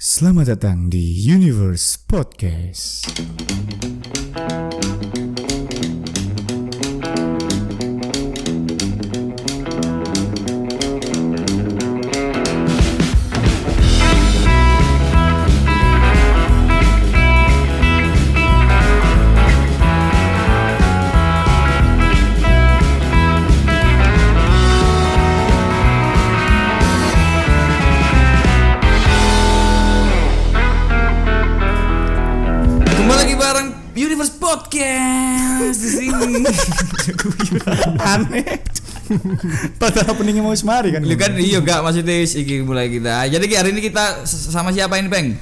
Selamat datang di Universe Podcast. Padahal peningnya mau semari kan. Lu kan iya gak maksudnya iki mulai kita. Jadi Ki, hari ini kita sama siapa ini, Peng?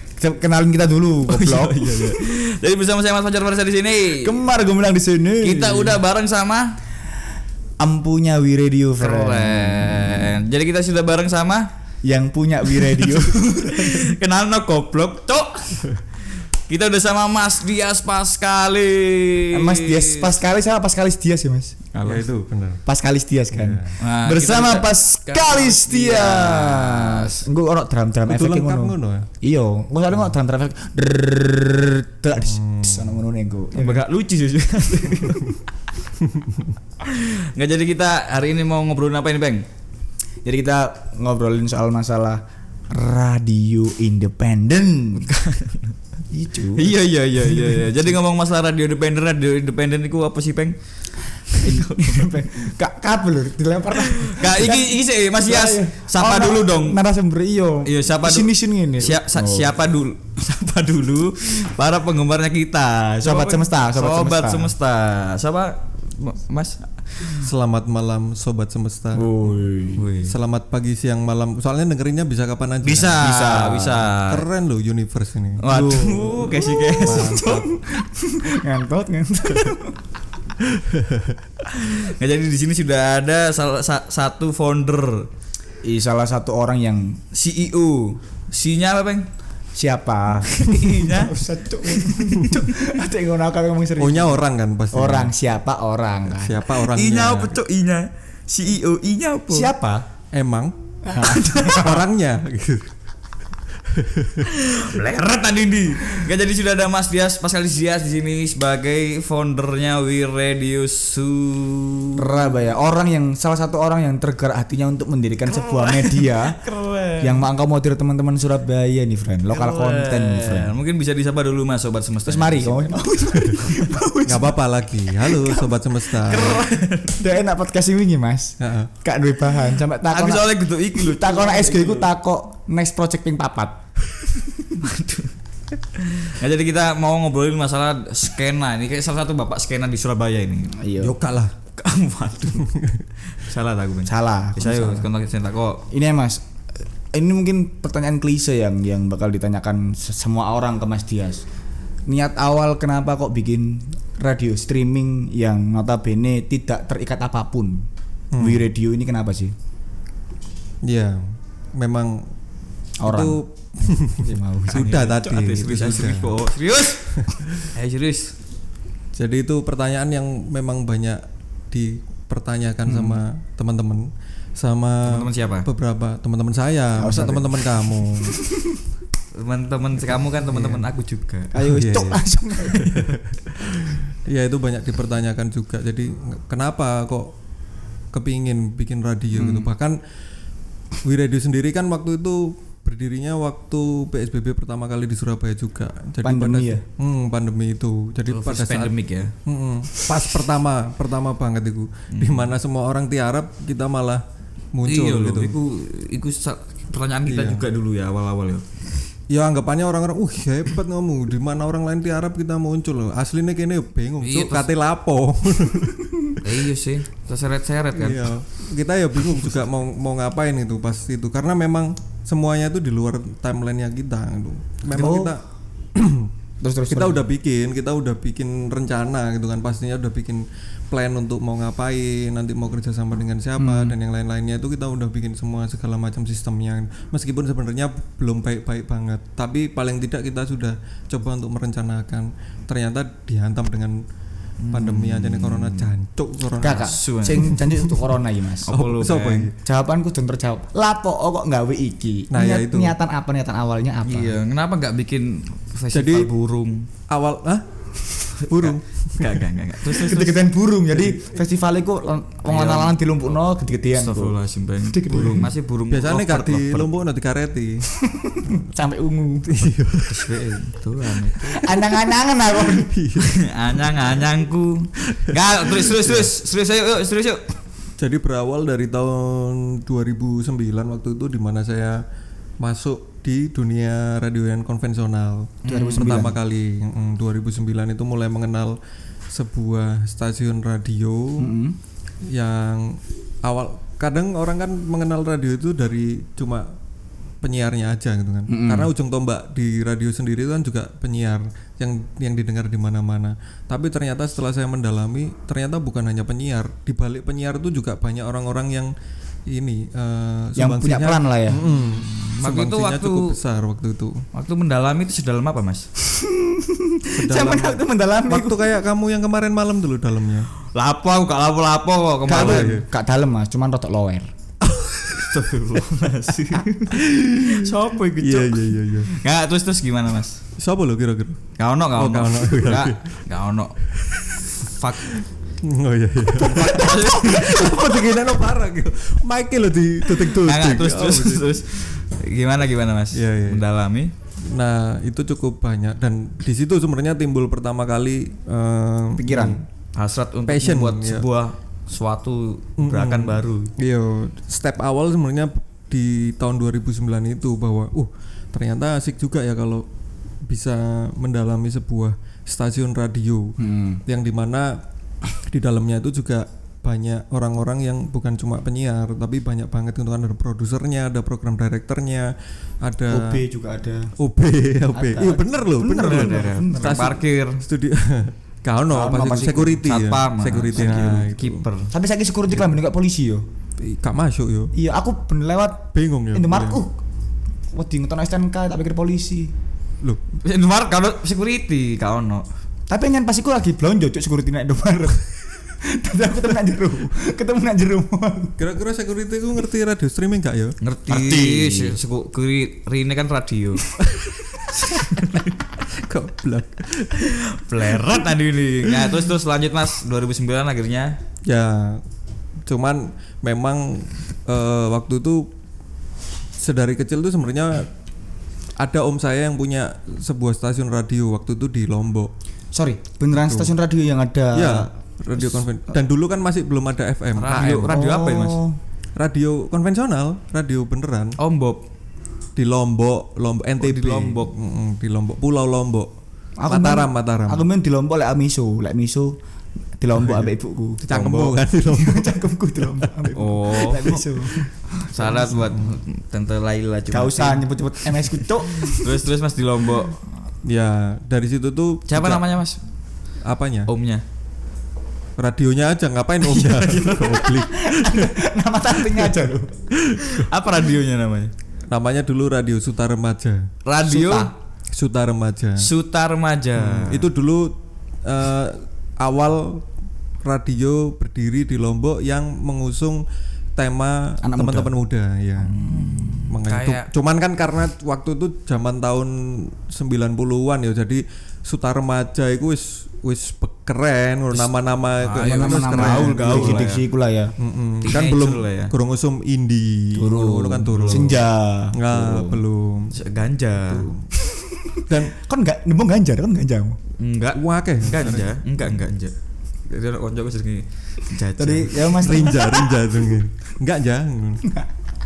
Kenalin kita dulu, goblok. Jadi bersama saya Mas Fajar Farsa di sini. Kemar gue bilang di sini. Kita udah bareng sama ampunya We Radio friend. keren. Jadi kita sudah bareng sama Yang punya We Radio. kenal no goblok, Cok. Kita udah sama Mas Dias Paskali. Mas Dias Paskalis sama Paskalis Dias ya, Mas? Kalau itu benar. Paskalis Dias kan. Nah, Bersama Paskalis Dias. Gue ono drum-drum Itu efek lengkap ngono. ngono ya. Iya, gue sadar kok drum-drum efek. Drrrr, tek, dis, dis, ono ngono nih gue. Agak lucu sih. Nggak jadi kita hari ini mau ngobrolin apa ini, Bang? Jadi kita ngobrolin soal masalah radio independen. Iya iya iya iya. iya. Jadi ngomong masalah radio independen, radio independen itu apa sih, Peng? Kak kabel lho, dilempar. Kak, iki iki sih Mas Yas. Sapa Oh, dulu dong. Narasumber iyo. Iya, siapa Sini dulu? sini ini. Sia- sa- Siapa dulu? Siapa dulu para penggemarnya kita? Sobat Peng? semesta, sobat sobat semesta. semesta. Siapa? Ma- Mas. Selamat malam sobat semesta. Selamat pagi, siang, malam. Soalnya dengerinnya bisa kapan aja. Bisa, bisa, Bisa. bisa. Keren loh universe ini. Waduh, kesi kesi. Ngantot ngantot. Nah, jadi di sini sudah ada salah sa- satu founder Ih, salah satu orang yang CEO. C-nya apa, Peng? Siapa? Cuk. Cuk, Ada yang ngomong ngomong serius. O-nya orang kan pasti. Orang siapa orang kan? Siapa orangnya? I-nya apa, Cok? I-nya. CEO I-nya apa? Siapa? Emang orangnya gitu. Leret tadi di. Nggak jadi sudah ada Mas Dias, Pascal Dias di sini sebagai foundernya We Radio Surabaya. Orang yang salah satu orang yang tergerak hatinya untuk mendirikan sebuah media Keren. yang mengakomodir teman-teman Surabaya nih, friend. Lokal konten nih, friend. Mungkin bisa disapa dulu Mas sobat semesta. Terus mari kamu. Nggak apa-apa lagi. Halo sobat semesta. Udah enak podcast ini Mas. Heeh. Kak duwe bahan sampai takon. Aku soalnya gitu iki lho. takon SG iku takok next project ping papat. Nah, jadi kita mau ngobrolin masalah skena ini kayak salah satu bapak skena di Surabaya ini. Iya. Yoga lah. Waduh. Salah tak aku, Ben? Salah. Bisa yuk, kontak saya kok. Ini ya Mas. Ini mungkin pertanyaan klise yang yang bakal ditanyakan se- semua orang ke Mas Dias. Niat awal kenapa kok bikin radio streaming yang notabene tidak terikat apa pun? We Radio ini kenapa sih? Iya. Memang Orang. itu sudah tadi. Serius, sudah. serius. Eh serius. Jadi itu pertanyaan yang memang banyak dipertanyakan sama teman-teman sama Teman-teman siapa? beberapa teman-teman saya, masa teman-teman kamu. Teman-teman kamu kan teman-teman aku juga. Ayo Iya, cok iya. langsung. Ya itu banyak dipertanyakan juga. Jadi kenapa kok kepingin bikin radio gitu? Bahkan We Radio sendiri kan waktu itu berdirinya waktu PSBB pertama kali di Surabaya juga. Jadi Pandemi pada, ya? Hmm, pandemi itu. Jadi Oh, pada saat pandemic ya. Mm-mm. pas pertama pertama banget itu di mana semua orang tiarap kita malah muncul iya loh, gitu. Iku, iku sa- pertanyaan kita Iya. juga dulu ya awal-awal ya. Ya anggapannya orang-orang, uh hebat kamu, di mana orang lain tiarap kita muncul loh. Aslinya kene bingung, Iya, cuk, kate lapo. Eh, iya sih, terseret-seret kan. Iya. Kita ya bingung juga mau mau ngapain itu pas itu karena memang semuanya itu di luar timelinenya kita gitu. Memang Oh. kita Terus terus kita udah bikin, kita udah bikin rencana gitu kan pastinya udah bikin plan untuk mau ngapain, nanti mau kerja sama dengan siapa Hmm. dan yang lain-lainnya itu kita udah bikin semua segala macam sistemnya. Meskipun sebenarnya belum baik-baik banget, tapi paling tidak kita sudah coba untuk merencanakan. Ternyata dihantam dengan pandemi aja nih corona jancuk corona. Kakak, sing janji untuk corona ya mas. Apa lu, iki? Jawabanku sudah terjawab. Lapo kok nggak iki? Nah, ya Niat- itu. Niatan apa? Niatan awalnya apa? Iya, kenapa nggak bikin festival Jadi- burung? Awal, ah? Burung. Enggak, enggak, enggak. Terus terus. terus. Gede-gedean burung. Jadi festival itu wong lanang-lanang dilumpukno gede-gedean. kok. Burung masih burung. Biasanya gak di lovebird. lumpuk di kareti. Sampai ungu. Terus, Tuhan itu. Anang-anangan aku. Anyang-anyangku. Enggak, terus terus terus. Serius ayo, yuk, serius yuk. Jadi berawal dari tahun 2009 waktu itu di mana saya masuk di dunia radio yang konvensional. 2009. Pertama kali mm, 2009 itu mulai mengenal sebuah stasiun radio Mm-hmm. yang awal kadang orang kan mengenal radio itu dari cuma penyiarnya aja gitu kan. Karena ujung tombak di radio sendiri itu kan juga penyiar yang yang didengar di mana-mana. Tapi ternyata setelah saya mendalami, ternyata bukan hanya penyiar. Di balik penyiar itu juga banyak orang-orang yang ini eh, Yang punya peran lah ya. Mm, Waktu itu waktu- cukup besar waktu itu. Waktu mendalami itu sedalam apa, Mas? Zaman waktu mendalami. Waktu kayak kamu yang kemarin malam dulu dalamnya. Lapo aku gak lapo-lapo kok Gak kemarin. gak dalam mas, cuman rotok lower. Astagfirullahaladzim. Sopo iku, Iya Cuk? iya iya iya. Enggak, terus terus gimana, Mas? Siapa lo kira-kira? Gak ono, gak Oh, ono. gak ono. Enggak, gak ono. Fuck. Oh iya iya. Apa begini lo parah gitu. Mike lo di tutik tutik. Enggak, terus terus terus. Gimana gimana, Mas? Iya, iya. Mendalami. Nah itu cukup banyak dan di situ sebenarnya timbul pertama kali eh, Pikiran. Hasrat untuk Passion, membuat iya. sebuah suatu gerakan baru. Iya, step awal sebenarnya di tahun 2009 itu bahwa uh ternyata asik juga ya kalau bisa mendalami sebuah stasiun radio Hmm. yang di mana di dalamnya itu juga banyak orang-orang yang bukan cuma penyiar tapi banyak banget gitu kan ada produsernya ada program direkturnya ada OB juga ada. OB OB Ada. iya bener loh bener, Bener, bener, bener. Tukang parkir, studi kau no pasti security ya satpam, security ah, nah, itu. kiper. Tapi saya security kelam ini polisi yo. Gak masuk yo Iya, aku ben lewat bingung ya Indomaret. Iya. Uh, wedi ngeton STNK tak pikir polisi. loh Indomaret kalau security gak ono. Tapi nyen pas iku lagi blonjo cuk security nek Indomaret. Tadi aku ketemu nak jero, ketemu nak jero. kira-kira security ku ngerti radio streaming gak ya Ngerti, Ngerti. kiri Rine kan radio. goblok Pleret tadi ini. Nah, terus terus lanjut Mas 2009 akhirnya ya cuman memang eh, waktu itu sedari kecil tuh sebenarnya ada om saya yang punya sebuah stasiun radio waktu itu di Lombok Sorry, beneran stasiun radio yang ada ya radio konven dan dulu kan masih belum ada FM radio AM. radio apa ya Mas? Oh. radio konvensional radio beneran Om Bob. di Lombok Lombok NTB di Lombok. Mm, di Lombok Pulau Lombok Aku Mataram main- Mataram Aku main di Lombok lek miso, lek miso di Lombok ambek ibuku. cangkemmu kan di Lombok Cangkemku di Lombok ambek. Oh, Lek miso. syarat buat Tante Laila Gak cuma. usah nyebut-nyebut MS ku cuk. Terus terus Mas di Lombok. Ya dari situ tuh Siapa juga- namanya Mas? apanya Omnya. radionya aja ngapain omnya Goblok. Nama sampingnya aja lu. Apa radionya namanya? namanya dulu radio Suta Remaja Radio Suta. Suta Remaja Suta Remaja. itu dulu eh, awal radio berdiri di Lombok yang mengusung tema teman-teman muda. ya makanya Kayak- cuman kan karena waktu itu zaman tahun 90-an ya jadi Suta Remaja itu wis wis keren nama-nama itu Ah, Nama-nama keren. gaul, ya. diksi ku lah ya. Teenager kan belum lah ya. kurang usum indie Turun. Kan turun Senja. Nggak, belum Ganja. dan Kan enggak nembung ganjar kan ganja. Enggak. wake Ganja. Enggak, enggak, enggak. Jadi anak konco gue sering. Tadi ya Mas rinja rinja tuh enggak jangan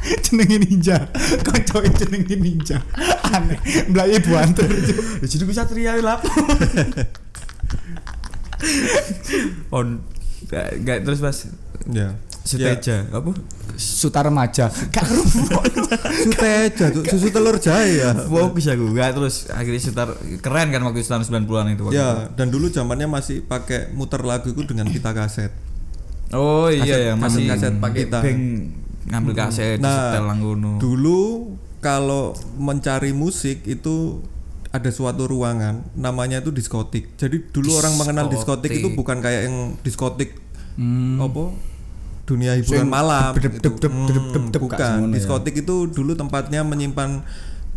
jenenge ninja. Kancoe jenenge ninja. Aneh. Mlayu buanter. Ya jadi gue satria lap. On enggak, enggak terus Mas. ya Suteja, apa? Suta remaja. Gak kerupuk. Suteja tuh susu telur jahe ya. Fokus aku, enggak terus akhirnya setar keren kan waktu tahun 90-an itu waktu Ya, dan dulu zamannya masih pakai muter lagu itu dengan pita kaset. Oh iya Kaset- ya, masih kaset pakai kita ngambil kaset Nah, setel langgono. Dulu kalau mencari musik itu ada suatu ruangan namanya itu diskotik. Jadi dulu orang mengenal diskotik itu Diskotik. bukan kayak yang diskotik Hmm. apa dunia hiburan Sing malam gitu. dedep, bukan diskotik itu dulu tempatnya menyimpan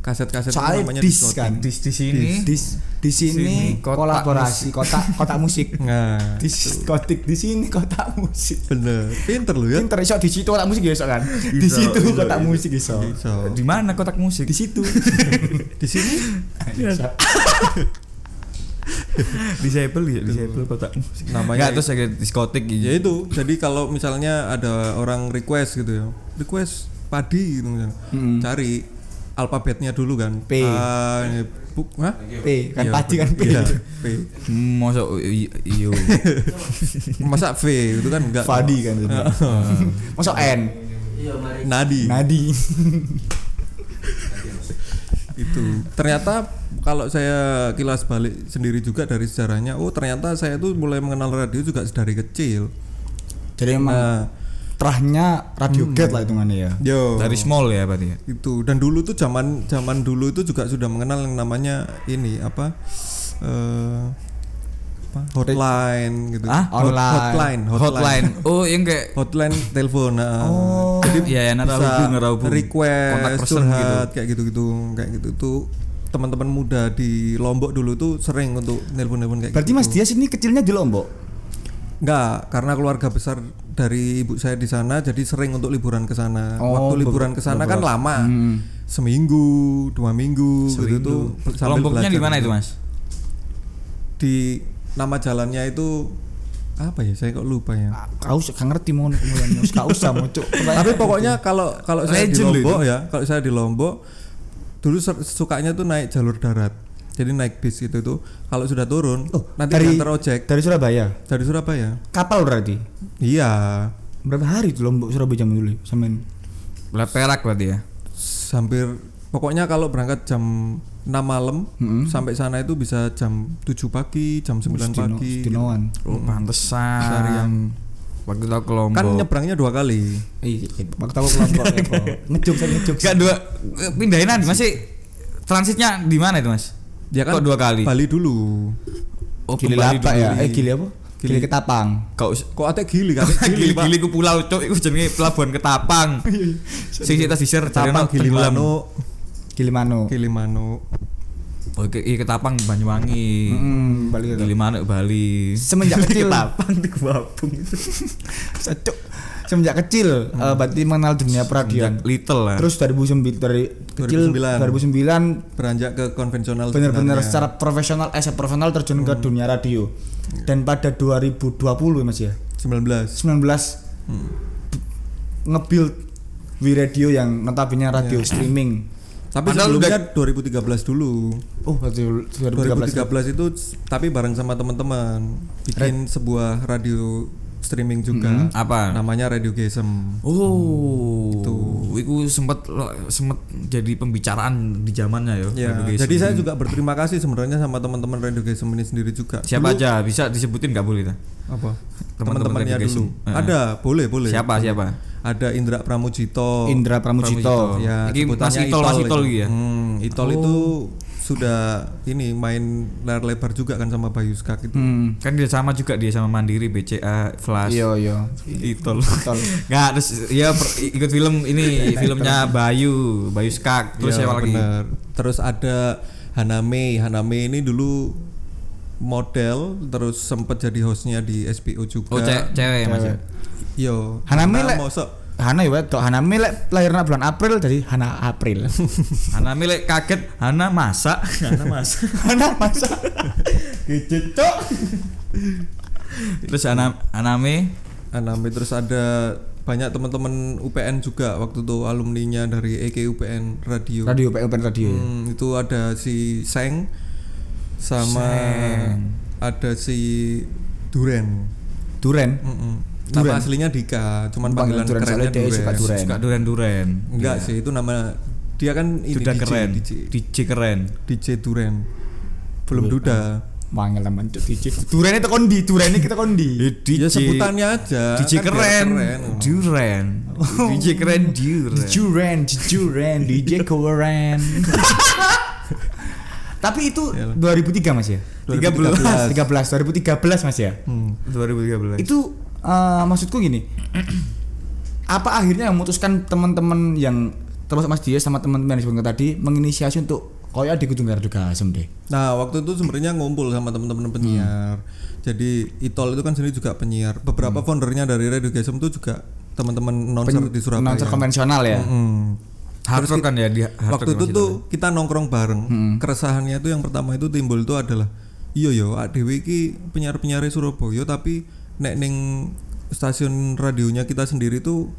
kaset-kaset itu Soalnya namanya dis kan. di, di sini di, di sini kotak kolaborasi kotak kotak musik. Nah diskotik di sini kotak musik. Bener. Pinter lu ya. Pinter iso di situ kotak musik iso kan? Di situ kotak musik iso. Di mana kotak musik? Di situ. Di sini? Disable ya disable kotak musik. Namanya Nggak, terus ada diskotik ya gitu itu. Jadi kalau misalnya ada orang request gitu ya. Request padi gitu misalnya. Mm. cari alfabetnya dulu kan? P. A, ini, bu, hah? P kan Iya, kan P. Iya, P. Hmm, masuk i- iyo? Masa V itu kan enggak Fadi kan masuk N. Nadi. Nadi. Itu. Ternyata kalau saya kilas balik sendiri juga dari sejarahnya oh ternyata saya tuh mulai mengenal radio juga dari kecil. Jadi emang nah terahnya radio gate lah hitungannya ya yo dari small ya berarti ya itu dan dulu tuh zaman zaman dulu itu juga sudah mengenal yang namanya ini apa eh apa hotline gitu Ah, Hot- online. hotline hotline oh yang kayak hotline telepon nah. Oh. jadi Iya, ya, bisa narahubung, narahubung. request Kontak person curhat gitu. kayak gitu gitu kayak gitu tuh teman-teman muda di Lombok dulu tuh sering untuk nelpon-nelpon kayak berarti gitu. Mas Dias ini kecilnya di Lombok Enggak, karena keluarga besar dari ibu saya di sana jadi sering untuk liburan ke sana. Oh, Waktu liburan ke sana kan lama. Hmm. Seminggu, dua minggu gitu tuh sambil kelompoknya di belajar mana gitu. itu mas Di nama jalannya itu apa ya? Saya kok lupa ya. kau gak ngerti mau kemudian gak usah mau Tapi pokoknya kalau kalau saya di Lombok ya, kalau saya di Lombok dulu sukanya tuh naik jalur darat. Jadi naik bis gitu tuh. Kalau sudah turun, Oh, nanti dari- diantar ojek dari Surabaya dari Surabaya. kapal berarti Iya, berapa hari tuh Lombok Surabaya jam dulu sampean Lah perak berarti ya hampir pokoknya kalau berangkat jam 6 malam Mm-mm. sampai sana itu bisa jam 7 pagi, jam 9 Dino- pagi. gitu. Dinoan oh pantesan Seharian. waktu tahu ke Lombok Kan nyebrangnya dua kali. iya waktu aku kelompok ngejuk saya ngejuk Gak dua eh, pindahin nanti masih transitnya di mana itu mas Ya kan Kok dua kali? Bali dulu. oh gili kembali apa dulu. ya eh gili apa gili ketapang kau Kok ate gili kan? gili gili ku pulau cok itu jenenge pelabuhan ketapang sing kita disir Tapang Gilimano, Gilimano Gilimano. oh ke, iya, ketapang Banyuwangi Hmm, Bali itu. Gilimano Bali semenjak kecil ketapang di Guapung Cuk. Semenjak kecil eh, berarti mengenal dunia peradian little lah. Terus 2009 dari kecil 2009. 2009 Beranjak ke konvensional benar-benar secara profesional eh profesional terjun ke dunia radio. Dan pada 2020 mas ya? 19. 19 nge-build We Radio yang notabene radio streaming. Tapi Padahal sebelumnya 2013 dulu. oh berarti 2013 2013 itu tapi bareng sama teman-teman. Bikin sebuah radio streaming juga. apa Namanya Radio Gesem. oh itu itu sempat sempat jadi pembicaraan di zamannya ya Ya, Radio jadi saya juga berterima kasih sebenarnya sama teman-teman Radio Gesem ini sendiri juga. siapa Dulu- aja bisa disebutin nggak boleh? Apa? Teman-teman Teman-temannya dulu. Heeh. Ada, boleh, boleh. siapa siapa Ada Indra Pramujito. Indra Pramujito Ya, Iki Mas Itol, Mas Itol gitu ya? Hmm, Itol itu sudah ini main layar lebar juga kan sama Bayu Skak itu. hmm. kan dia sama juga dia sama Mandiri BCA Flash iya iya Itol Itol. nggak terus ya per- ikut film ini filmnya Bayu Bayu Skak terus Ya, siapa lagi bener. Terus ada Haname. Haname ini dulu model terus sempat jadi hostnya di SPO juga. oh ce- cewek ya mas ya Yo. Haname Hana lek- mosok. Hana ya wedok. Hana lek lahirna bulan April jadi Hana April. Hana milih kaget Hana masak. Hana masak. Hana masa gitu cok. Terus Hana Haname Haname terus ada banyak teman-teman UPN juga waktu itu alumninya dari EK UPN Radio. radio Open radio ya? Hmm, itu ada si Seng sama ada si Duren. Duren? Mm-mm. Duren. Nama aslinya Dika, cuman Panggilan Duren, kerennya dia suka Duren. Duren. suka duren duren Enggak sih, itu nama dia kan ini Duda DJ, keren DJ, DJ keren DJ Duren. Belum Duda. Mangel teman cok DJ Duren itu kondi Duren ini kita kondi Ya sebutannya aja. DJ kan keren keren. duren DJ keren duren Juren, Juren, DJ keren. Tapi itu 2003 Mas ya? 13. 13 2013 Mas ya? Hmm. 2013. Itu eh, maksudku gini. apa akhirnya yang memutuskan teman-teman yang termasuk Mas Dias sama teman-teman yang disebutkan tadi menginisiasi untuk koyak di Gunung Gardu Gasem deh. Nah waktu itu sebenarnya ngumpul sama teman-teman penyiar. Jadi Itol itu kan sendiri juga penyiar. Beberapa foundernya dari Radio Gesem itu juga teman-teman announcer di Surabaya. Announcer konvensional ya. Hmm. Hardcore kan ya di Waktu itu masih tuh kita nongkrong bareng. Keresahannya itu yang pertama itu timbul itu adalah iya yo ADW iki penyiar-penyiar Surabaya tapi nek ning stasiun radionya kita sendiri tuh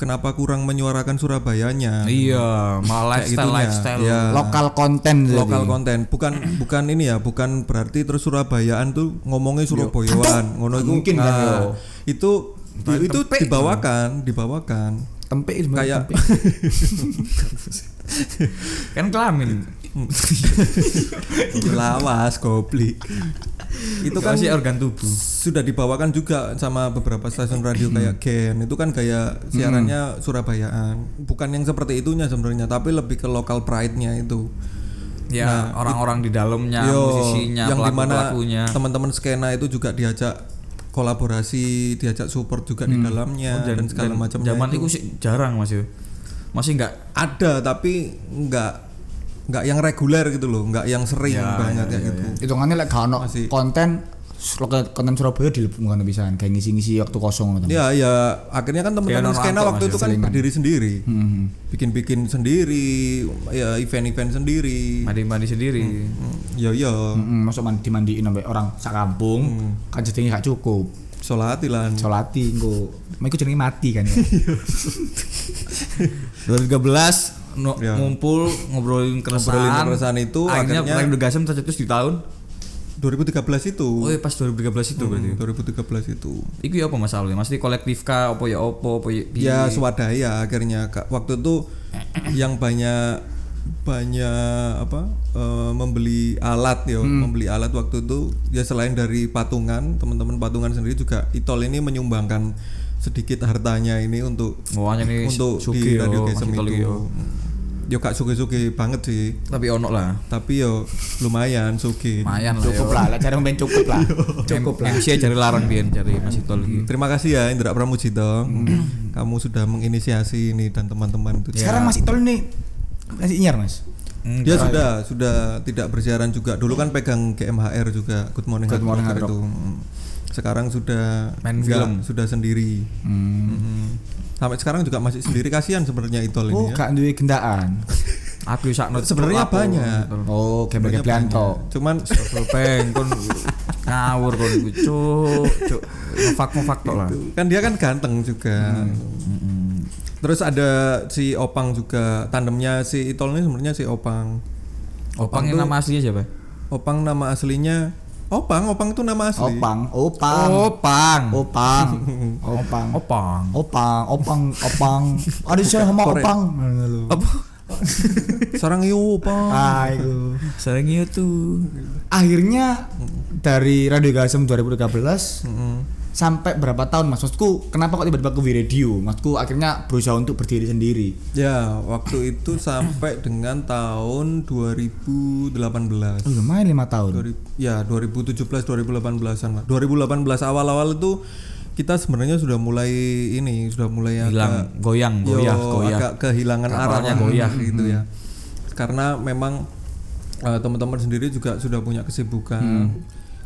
kenapa kurang menyuarakan Surabayanya? Iya, malah lifestyle lifestyle. Ya. Lokal konten jadi. lokal konten bukan bukan ini ya bukan berarti terus Surabayaan tuh ngomongnya Surabayaan ngono itu Mungkin kan, nah, yo. itu di- itu dibawakan dibawakan Tempe itu kayak tempe. Kan kelamin. lawas goblik itu kan sih organ tubuh. Sudah dibawakan juga sama beberapa stasiun radio kayak Gen itu kan gaya siarannya Surabayaan bukan yang seperti itunya sebenarnya tapi lebih ke lokal pride-nya itu Ya, orang-orang di dalamnya, Yo, musisinya, yang di mana pelaku-pelakunya. teman-teman skena itu juga diajak kolaborasi, diajak support juga di dalamnya dan, segala macam. Zaman itu sih jarang Mas yo. Masih enggak ada tapi nggak nggak yang reguler gitu loh, nggak yang sering Ya, banget ya, gitu. Hitungannya lek gak ono Masih. konten lokal konten Surabaya dilebokno pisan kayak ngisi-ngisi waktu kosong ngono. Ya ya akhirnya kan teman-teman skena waktu itu kan selingan. berdiri sendiri, Hmm. bikin-bikin sendiri, ya event-event sendiri. mandi-mandi sendiri. Hmm, Ya ya, Mm-mm, masuk mandi dimandiin sampai orang sak kampung kan jadi gak cukup. sholatilan. Solati engko. Mek jenenge mati kan ya. 2013 no- Ya. ngumpul ngobrolin keresahan. Ngobrolin keresahan itu, akhirnya akhirnya- Radio Gasem di tahun 2013 itu. Oh iya pas 2013 itu berarti. Hmm, 2013 itu. Iku ya apa masalahnya? Mesti kolektif kah apa ya apa apa ya ya swadaya akhirnya Kak. waktu itu yang banyak banyak apa eh, membeli alat ya membeli alat waktu itu ya selain dari patungan teman-teman patungan sendiri juga Itol ini menyumbangkan sedikit hartanya ini untuk Oh, nih untuk di radio masih tol itu yo. Yo kak suge-suge banget sih Tapi ono lah. tapi yo lumayan suge Lumayan lah. Cukup lah, cari ben cukup lah. Cukup lah. MC cari larang biyen cari masih tol iki. terima kasih ya Indra Pramujito kamu sudah menginisiasi ini dan teman-teman itu Sekarang Mas Itol ini masih nyiar Mas. Dia sudah sudah tidak bersiaran juga. Dulu kan pegang GMHR juga Good Morning Good Hard Morning itu. Sekarang sudah Main enggak, film. sudah sendiri. Mm. Sampai sekarang juga masih sendiri kasihan sebenarnya Itol Oh, ini ya. gak duwe gendaan. Aku sakno Sebenarnya banyak. Oh, banyak. tok. Cuman Peng kon ngawur kon iku cuk cuk ngefak ngefak tok lah. kan dia kan ganteng juga. Terus ada si Opang juga tandemnya si Itol ini sebenarnya si Opang. Opang yang nama aslinya siapa? Opang nama aslinya Opang, Opang itu nama asli. Opang, opang. Opang. Opang. Opang. Opang. Opang, opang, opang. Ada saya sama opang. Apa? Sarang yo Opang. Ah, itu. Sering itu. Akhirnya dari Radio Gasem 2013 Mm-mm. Sampai berapa tahun Mas? Maksudku kenapa kok tiba-tiba ke Radio? Maksudku akhirnya berusaha untuk berdiri sendiri. Ya, waktu itu sampai dengan tahun 2018. Oh, lumayan lima tahun. 2000 ya 2017 2018an lah. 2018 awal-awal itu kita sebenarnya sudah mulai ini sudah mulai Hilang agak goyang yo, goyah goyah. agak kehilangan arah Kapalnya goyah gitu ya. Karena memang eh, teman-teman sendiri juga sudah punya kesibukan.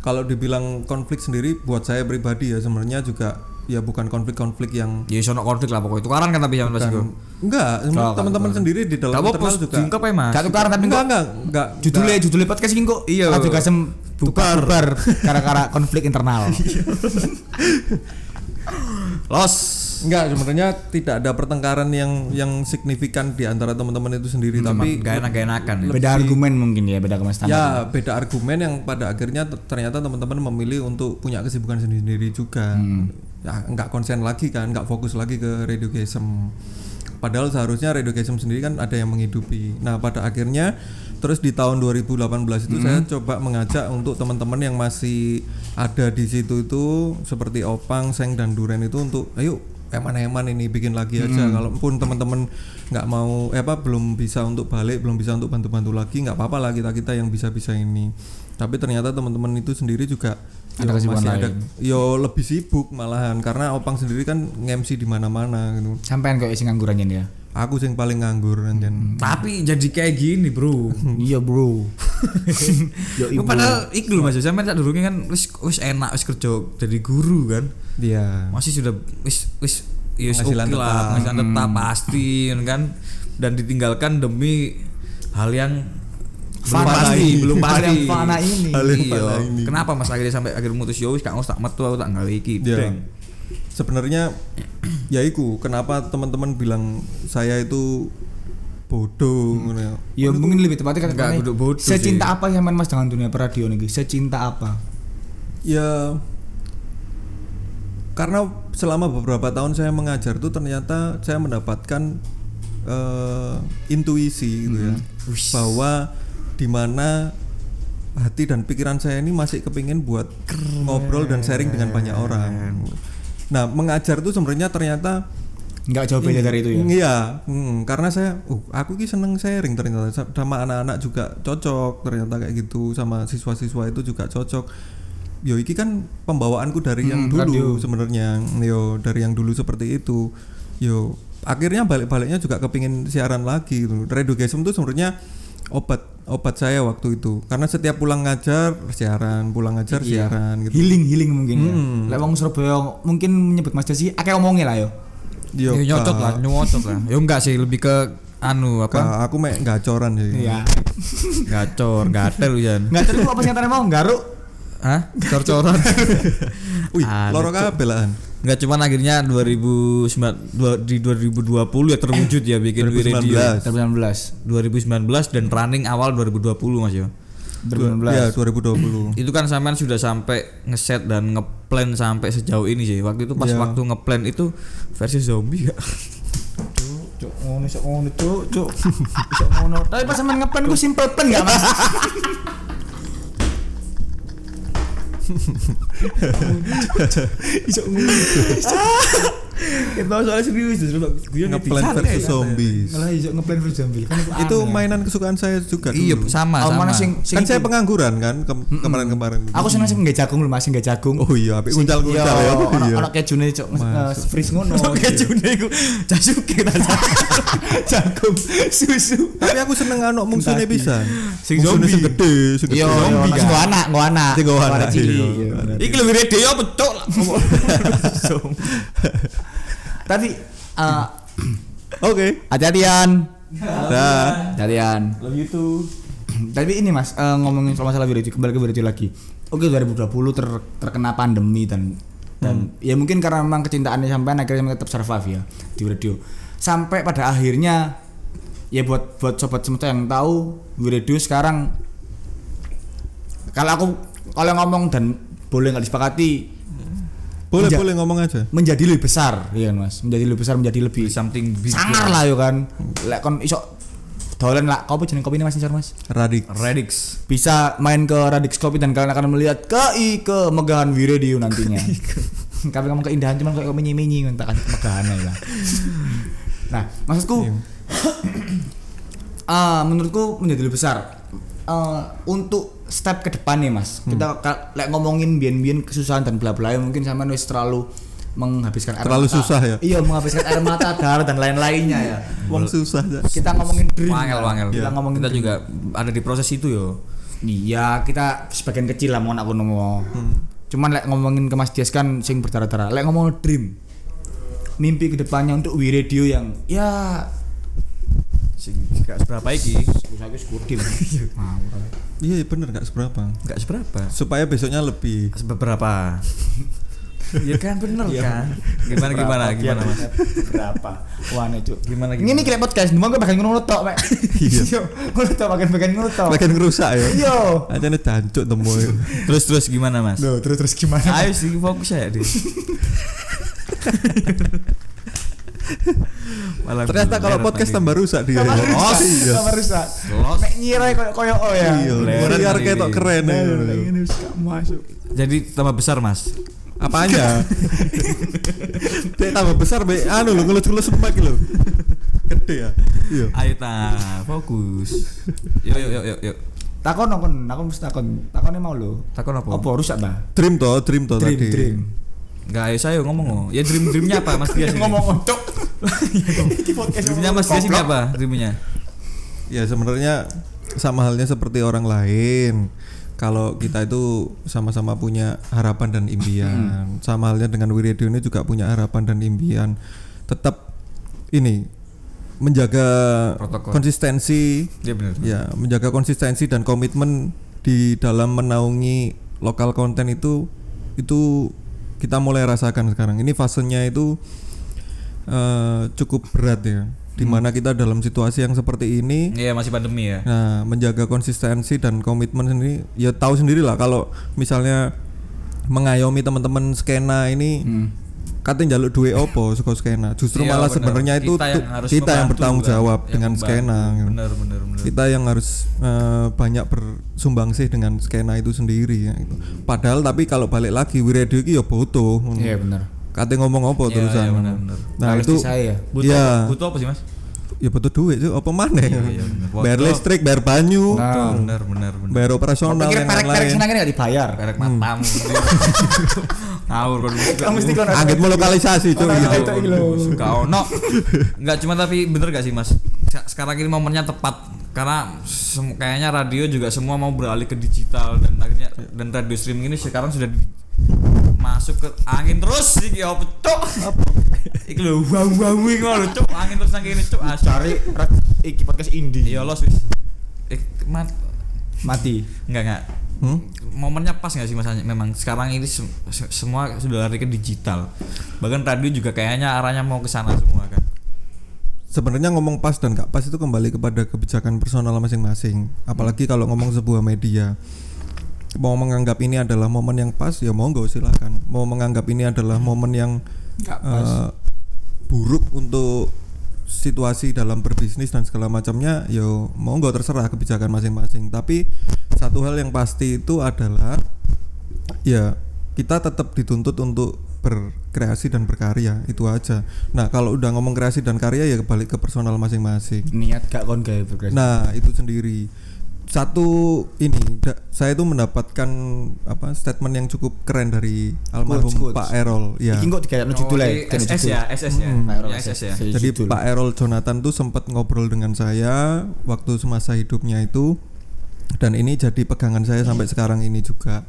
Kalau dibilang konflik sendiri buat saya pribadi ya sebenarnya juga ya bukan konflik-konflik yang Ya sono konflik lah pokoknya. Tukaran kan tapi zaman pas itu. enggak teman-teman sendiri di dalam internal juga diungkap ya Mas. Gak tukaran tapi enggak enggak enggak judulnya judulnya podcast ini kok Iya. Radio Gasem bubar bubar gara-gara konflik internal. Los. Enggak, sebenarnya tidak ada pertengkaran yang yang signifikan di antara teman-teman itu sendiri, tapi Gak enak gak enakan. ya. beda argumen mungkin ya, beda kemasan. ya beda argumen yang pada akhirnya ternyata teman-teman memilih untuk punya kesibukan sendiri-sendiri juga. Ya, enggak konsen lagi kan, enggak fokus lagi ke Radio Gesem. Padahal seharusnya Radio Gesem sendiri kan ada yang menghidupi. Nah, pada akhirnya terus di tahun 2018 itu saya coba mengajak untuk teman-teman yang masih ada di situ itu seperti Opang, Seng dan Duren itu untuk ayo eman-eman ini bikin lagi aja kalaupun teman-teman nggak mau eh apa belum bisa untuk balik belum bisa untuk bantu-bantu lagi nggak apa-apa lah kita kita yang bisa-bisa ini tapi ternyata teman-teman itu sendiri juga Ada yo, kesibukan masih ada lain. yo lebih sibuk malahan karena opang sendiri kan nge-MC di mana-mana gitu Sampean kok isi ngangguran ya. Aku sing paling nganggur anjen Tapi jadi kayak gini, Bro. Iya, Bro. Yo Iku padahal iku Mas, sampean tak durunge kan wis wis enak wis kerja jadi guru kan. dia Masih sudah wis wis ya wis oke Penghasilan lah, tetap. penghasilan tetap pasti kan dan ditinggalkan demi hal yang belum pasti, ini. belum Hal pasti. yang fana ini. Hal yang Iya. fana ini. Kenapa Mas akhirnya sampai akhir mutus yo wis gak ngos tak metu aku tak gawe iki. Ya. Sebenarnya ya iku kenapa teman-teman bilang saya itu bodoh ngono ya. Ya mungkin lebih tepatnya kan bodoh Secinta sih. apa yang Mas dengan dunia radio nih? Secinta apa? Ya karena selama beberapa tahun saya mengajar tuh ternyata saya mendapatkan eh, intuisi gitu ya bahwa di mana hati dan pikiran saya ini masih kepingin buat ngobrol dan sharing dengan banyak orang. Nah mengajar tuh sebenarnya ternyata Enggak jauh beda dari itu ya. Iya, hmm, karena saya, uh, aku ki seneng sharing ternyata Sa- sama anak-anak juga cocok ternyata kayak gitu sama siswa-siswa itu juga cocok. Yo iki kan pembawaanku dari yang Hmm, dulu radio. sebenarnya, yo dari yang dulu seperti itu. Yo akhirnya balik-baliknya juga kepingin siaran lagi gitu. Redugasm itu sebenarnya obat obat saya waktu itu karena setiap pulang ngajar siaran pulang ngajar Iya. siaran gitu Healing healing mungkin ya. Hmm. Lek wong Surabaya mungkin menyebut Mas Desi akeh omongnya lah yo. Yo, Ya Kak. lah, nyocok lah. Ya enggak sih, lebih ke anu apa? Kak, aku mek gacoran sih Iya. Gacor, gatel. Enggak tahu apa singkatannya mau garuk. Hah? Cor-coran. Wih, Ada, loro kabeh lah. Enggak cuman akhirnya 2009 dua- di 2020 ya terwujud ya bikin We Radio 2019. 2019. 2019 dan running awal 2020 Mas ya. 2019. Ya, 2020. Itu kan sampean sudah sampai ngeset dan ngeplan sampai sejauh ini sih. Waktu itu pas Iya. waktu ngeplan itu versi zombie gak? Cuk, ngono iso ngono, cuk, cuk. Iso ngono. Tapi pas sampean ngeplan ku simple plan enggak, Mas? Iso ngono. Itu soalnya serius terus gue Ngeplan versus zombies. Malah iso ngeplan versi zombie. Kan Itu mainan kesukaan saya juga Iya, sama Oh, sama. sing sing Kan saya pengangguran kan ke- kemarin-kemarin. Aku seneng sing nggak jagung lho, Mas, sing nggak jagung. Oh iya, apik uncal-uncal ya. Iya, ono Iya. ono kejune Masuk. eh, freeze ngono. Oke, june iku Jasuke ta. jagung susu. Tapi aku seneng musuhnya Kentucky. bisa. Sing zombie. sing gede, sing gede. Iya, zombie Mas kan? anak, nggo anak. Sing nggo anak, iya. Iya. Iki lebih radio apa cok? Tapi eh, Oke. hati-hatian. Dah. Hati-hatian. Love you too. Tapi ini Mas, eh, ngomongin soal masalah video kembali ke video lagi. Oke 2020 ter, terkena pandemi dan dan ya mungkin karena memang kecintaannya sampai akhirnya tetap survive ya di radio. Sampai pada akhirnya ya buat buat sobat semesta yang tahu radio sekarang kalau aku kalau ngomong dan boleh nggak disepakati Boleh, Menja- boleh ngomong aja. menjadi lebih besar ya kan Mas menjadi lebih besar menjadi lebih Something big. sangar lah yo kan lek kon iso dolan lah kopi jeneng kopi ini Mas Mas Radik. Radix. bisa main ke Radix Kopi dan kalian akan melihat kei kemegahan Wiredio nantinya. Kami ngomong keindahan cuman kayak menyi-menyi tak kasih kemegahan ya. Nah, maksudku ah, menurutku menjadi lebih besar. Eh, untuk step ke depan nih Mas. Kita ka- lek ngomongin bian-bian kesusahan dan bla bla mungkin sama wis terlalu menghabiskan air Terlalu mata. susah ya? Iya, menghabiskan air mata, darah dan lain-lainnya ya. Wong susah aja. Kita ngomongin dream. Wangel wangel. Kita ngomongin kita dream. juga ada di proses itu yo. Iya, kita sebagian kecil lah mau aku nemu. Cuman lek ngomongin ke Mas Dias kan sing berdarah-darah. Lek ngomong dream. Mimpi ke depannya untuk We Radio yang ya Sing gak seberapa iki. saya skudim. Iya bener nggak seberapa. Gak seberapa. Supaya besoknya lebih. Beberapa. ya kan bener kan. Gimana gimana gimana Mas? Berapa? Wah, nih, Cuk. Gimana, Ini gimana? nih kayak podcast, cuma gue bagian ngono tok, Mek. Iya. Ngono tok bagian bagian ngono tok. Makin ngerusak ya. Iya. Aja nih jancuk temu. Terus terus gimana Mas? Loh, terus terus gimana? Ayo sih fokus ya deh. Malah Ternyata kalau podcast tambah rusak dia. Tambah ya. rusak, iya. tambah rusak. Mek nyirai koyo koyo oh ya. Iya, Bener biar tadi. kayak tok keren ya. Nah, ini masuk. Jadi tambah besar Mas. Apanya? Dek tambah besar be anu lho ngelus-ngelus semak lho. Gede ya. Iya. Ayo ta, fokus. Yuk yuk yuk yuk. yuk. Takon takon, aku mesti takon. Takonnya mau lo. Takon apa? Apa rusak ta? Dream toh, dream toh Dream, tadi. dream. Enggak, ayo saya ngomong oh. Ya dream dreamnya apa Mas Dias? Ngomong untuk. Podcast Dreamnya Mas Dias ini apa? Dreamnya? Ya sebenarnya sama halnya seperti orang lain. Kalau kita itu sama-sama punya harapan dan impian. Sama halnya dengan Wiradio ini juga punya harapan dan impian. Tetap ini menjaga Protokol. konsistensi Iya benar. ya menjaga konsistensi dan komitmen di dalam menaungi lokal konten itu itu kita mulai rasakan sekarang ini fasenya itu eh, cukup berat ya di mana kita dalam situasi yang seperti ini Iya masih pandemi ya. nah menjaga konsistensi dan komitmen sendiri ya tahu sendiri lah kalau misalnya mengayomi teman-teman skena ini Hmm. Katanya jaluk duit opo suka skena justru Iya, malah benar. sebenarnya itu Kita yang harus kita yang bertanggung jawab yang dengan skena. Benar benar benar. kita yang harus eh, banyak bersumbangsih dengan skena itu sendiri ya gitu. Padahal tapi kalau balik lagi Wiradio iki ya butuh. Iya benar. Kate ngomong apa Iya, terusan. iya, benar, benar. Nah, Harus itu saya. Butuh apa? butuh apa sih Mas? Ya butuh duit sih apa mana Iya, iya, benar. bayar listrik, bayar banyu, Nah. Benar benar benar. bayar operasional Pikir yang perek-perek sini kan nggak dibayar. Perek matamu. Ngawur kalau Kamu mesti kono. Anggitmu lokalisasi cuy. Gitu. itu iki lho. Suka ono. Enggak cuma tapi bener gak sih Mas? Se- Sekarang ini momennya tepat karena kayaknya radio juga semua mau beralih ke digital dan akhirnya dan radio streaming ini sekarang sudah masuk ke angin terus iki apa cuk? Iki lho wow wow iki ngono cuk, angin terus nang kene cuk. Ah, Cari iki podcast indie. Iya los wis. Eh, mat Mati. enggak enggak. Hmm? Momennya pas nggak sih mas? Memang sekarang ini sem- se- semua sudah lari ke digital. Bahkan radio juga kayaknya arahnya mau ke sana semua kan. Sebenarnya ngomong pas dan gak pas itu kembali kepada kebijakan personal masing-masing. Apalagi kalau ngomong sebuah media. Mau menganggap ini adalah momen yang pas ya monggo silahkan. Mau menganggap ini adalah momen yang Nggak pas. eh, buruk untuk situasi dalam berbisnis dan segala macamnya yo monggo terserah kebijakan masing-masing. Tapi satu hal yang pasti itu adalah ya kita tetap dituntut untuk berkreasi dan berkarya itu aja. Nah kalau udah ngomong kreasi dan karya ya balik ke personal masing-masing. Niat gak kon progres. Nah itu sendiri satu ini da- saya itu mendapatkan apa statement yang cukup keren dari almarhum Quotes. Pak Erol ya. Iki kok dikaya judul Oh, di SS ya, SS ya. Hmm. Pak Ya, SS ya. Jadi Judul. Pak Erol Jonathan tuh sempat ngobrol dengan saya waktu semasa hidupnya itu dan ini jadi pegangan saya sampai sekarang ini juga.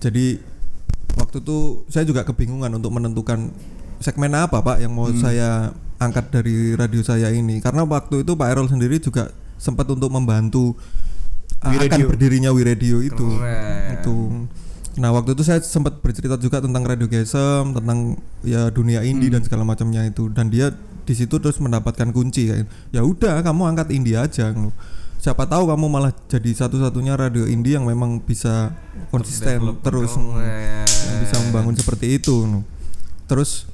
Jadi waktu itu saya juga kebingungan untuk menentukan segmen apa Pak yang mau saya angkat dari radio saya ini karena waktu itu Pak Erol sendiri juga sempat untuk membantu uh, akan Wiradio. berdirinya Wiradio itu. Keren. Itu. Nah waktu itu saya sempat bercerita juga tentang Radio Gesem, tentang ya dunia indie dan segala macamnya itu. Dan dia di situ terus mendapatkan kunci kayak, ya udah kamu angkat indie aja. Siapa tahu kamu malah jadi satu-satunya radio indie yang memang bisa konsisten terus yang bisa membangun seperti itu. Terus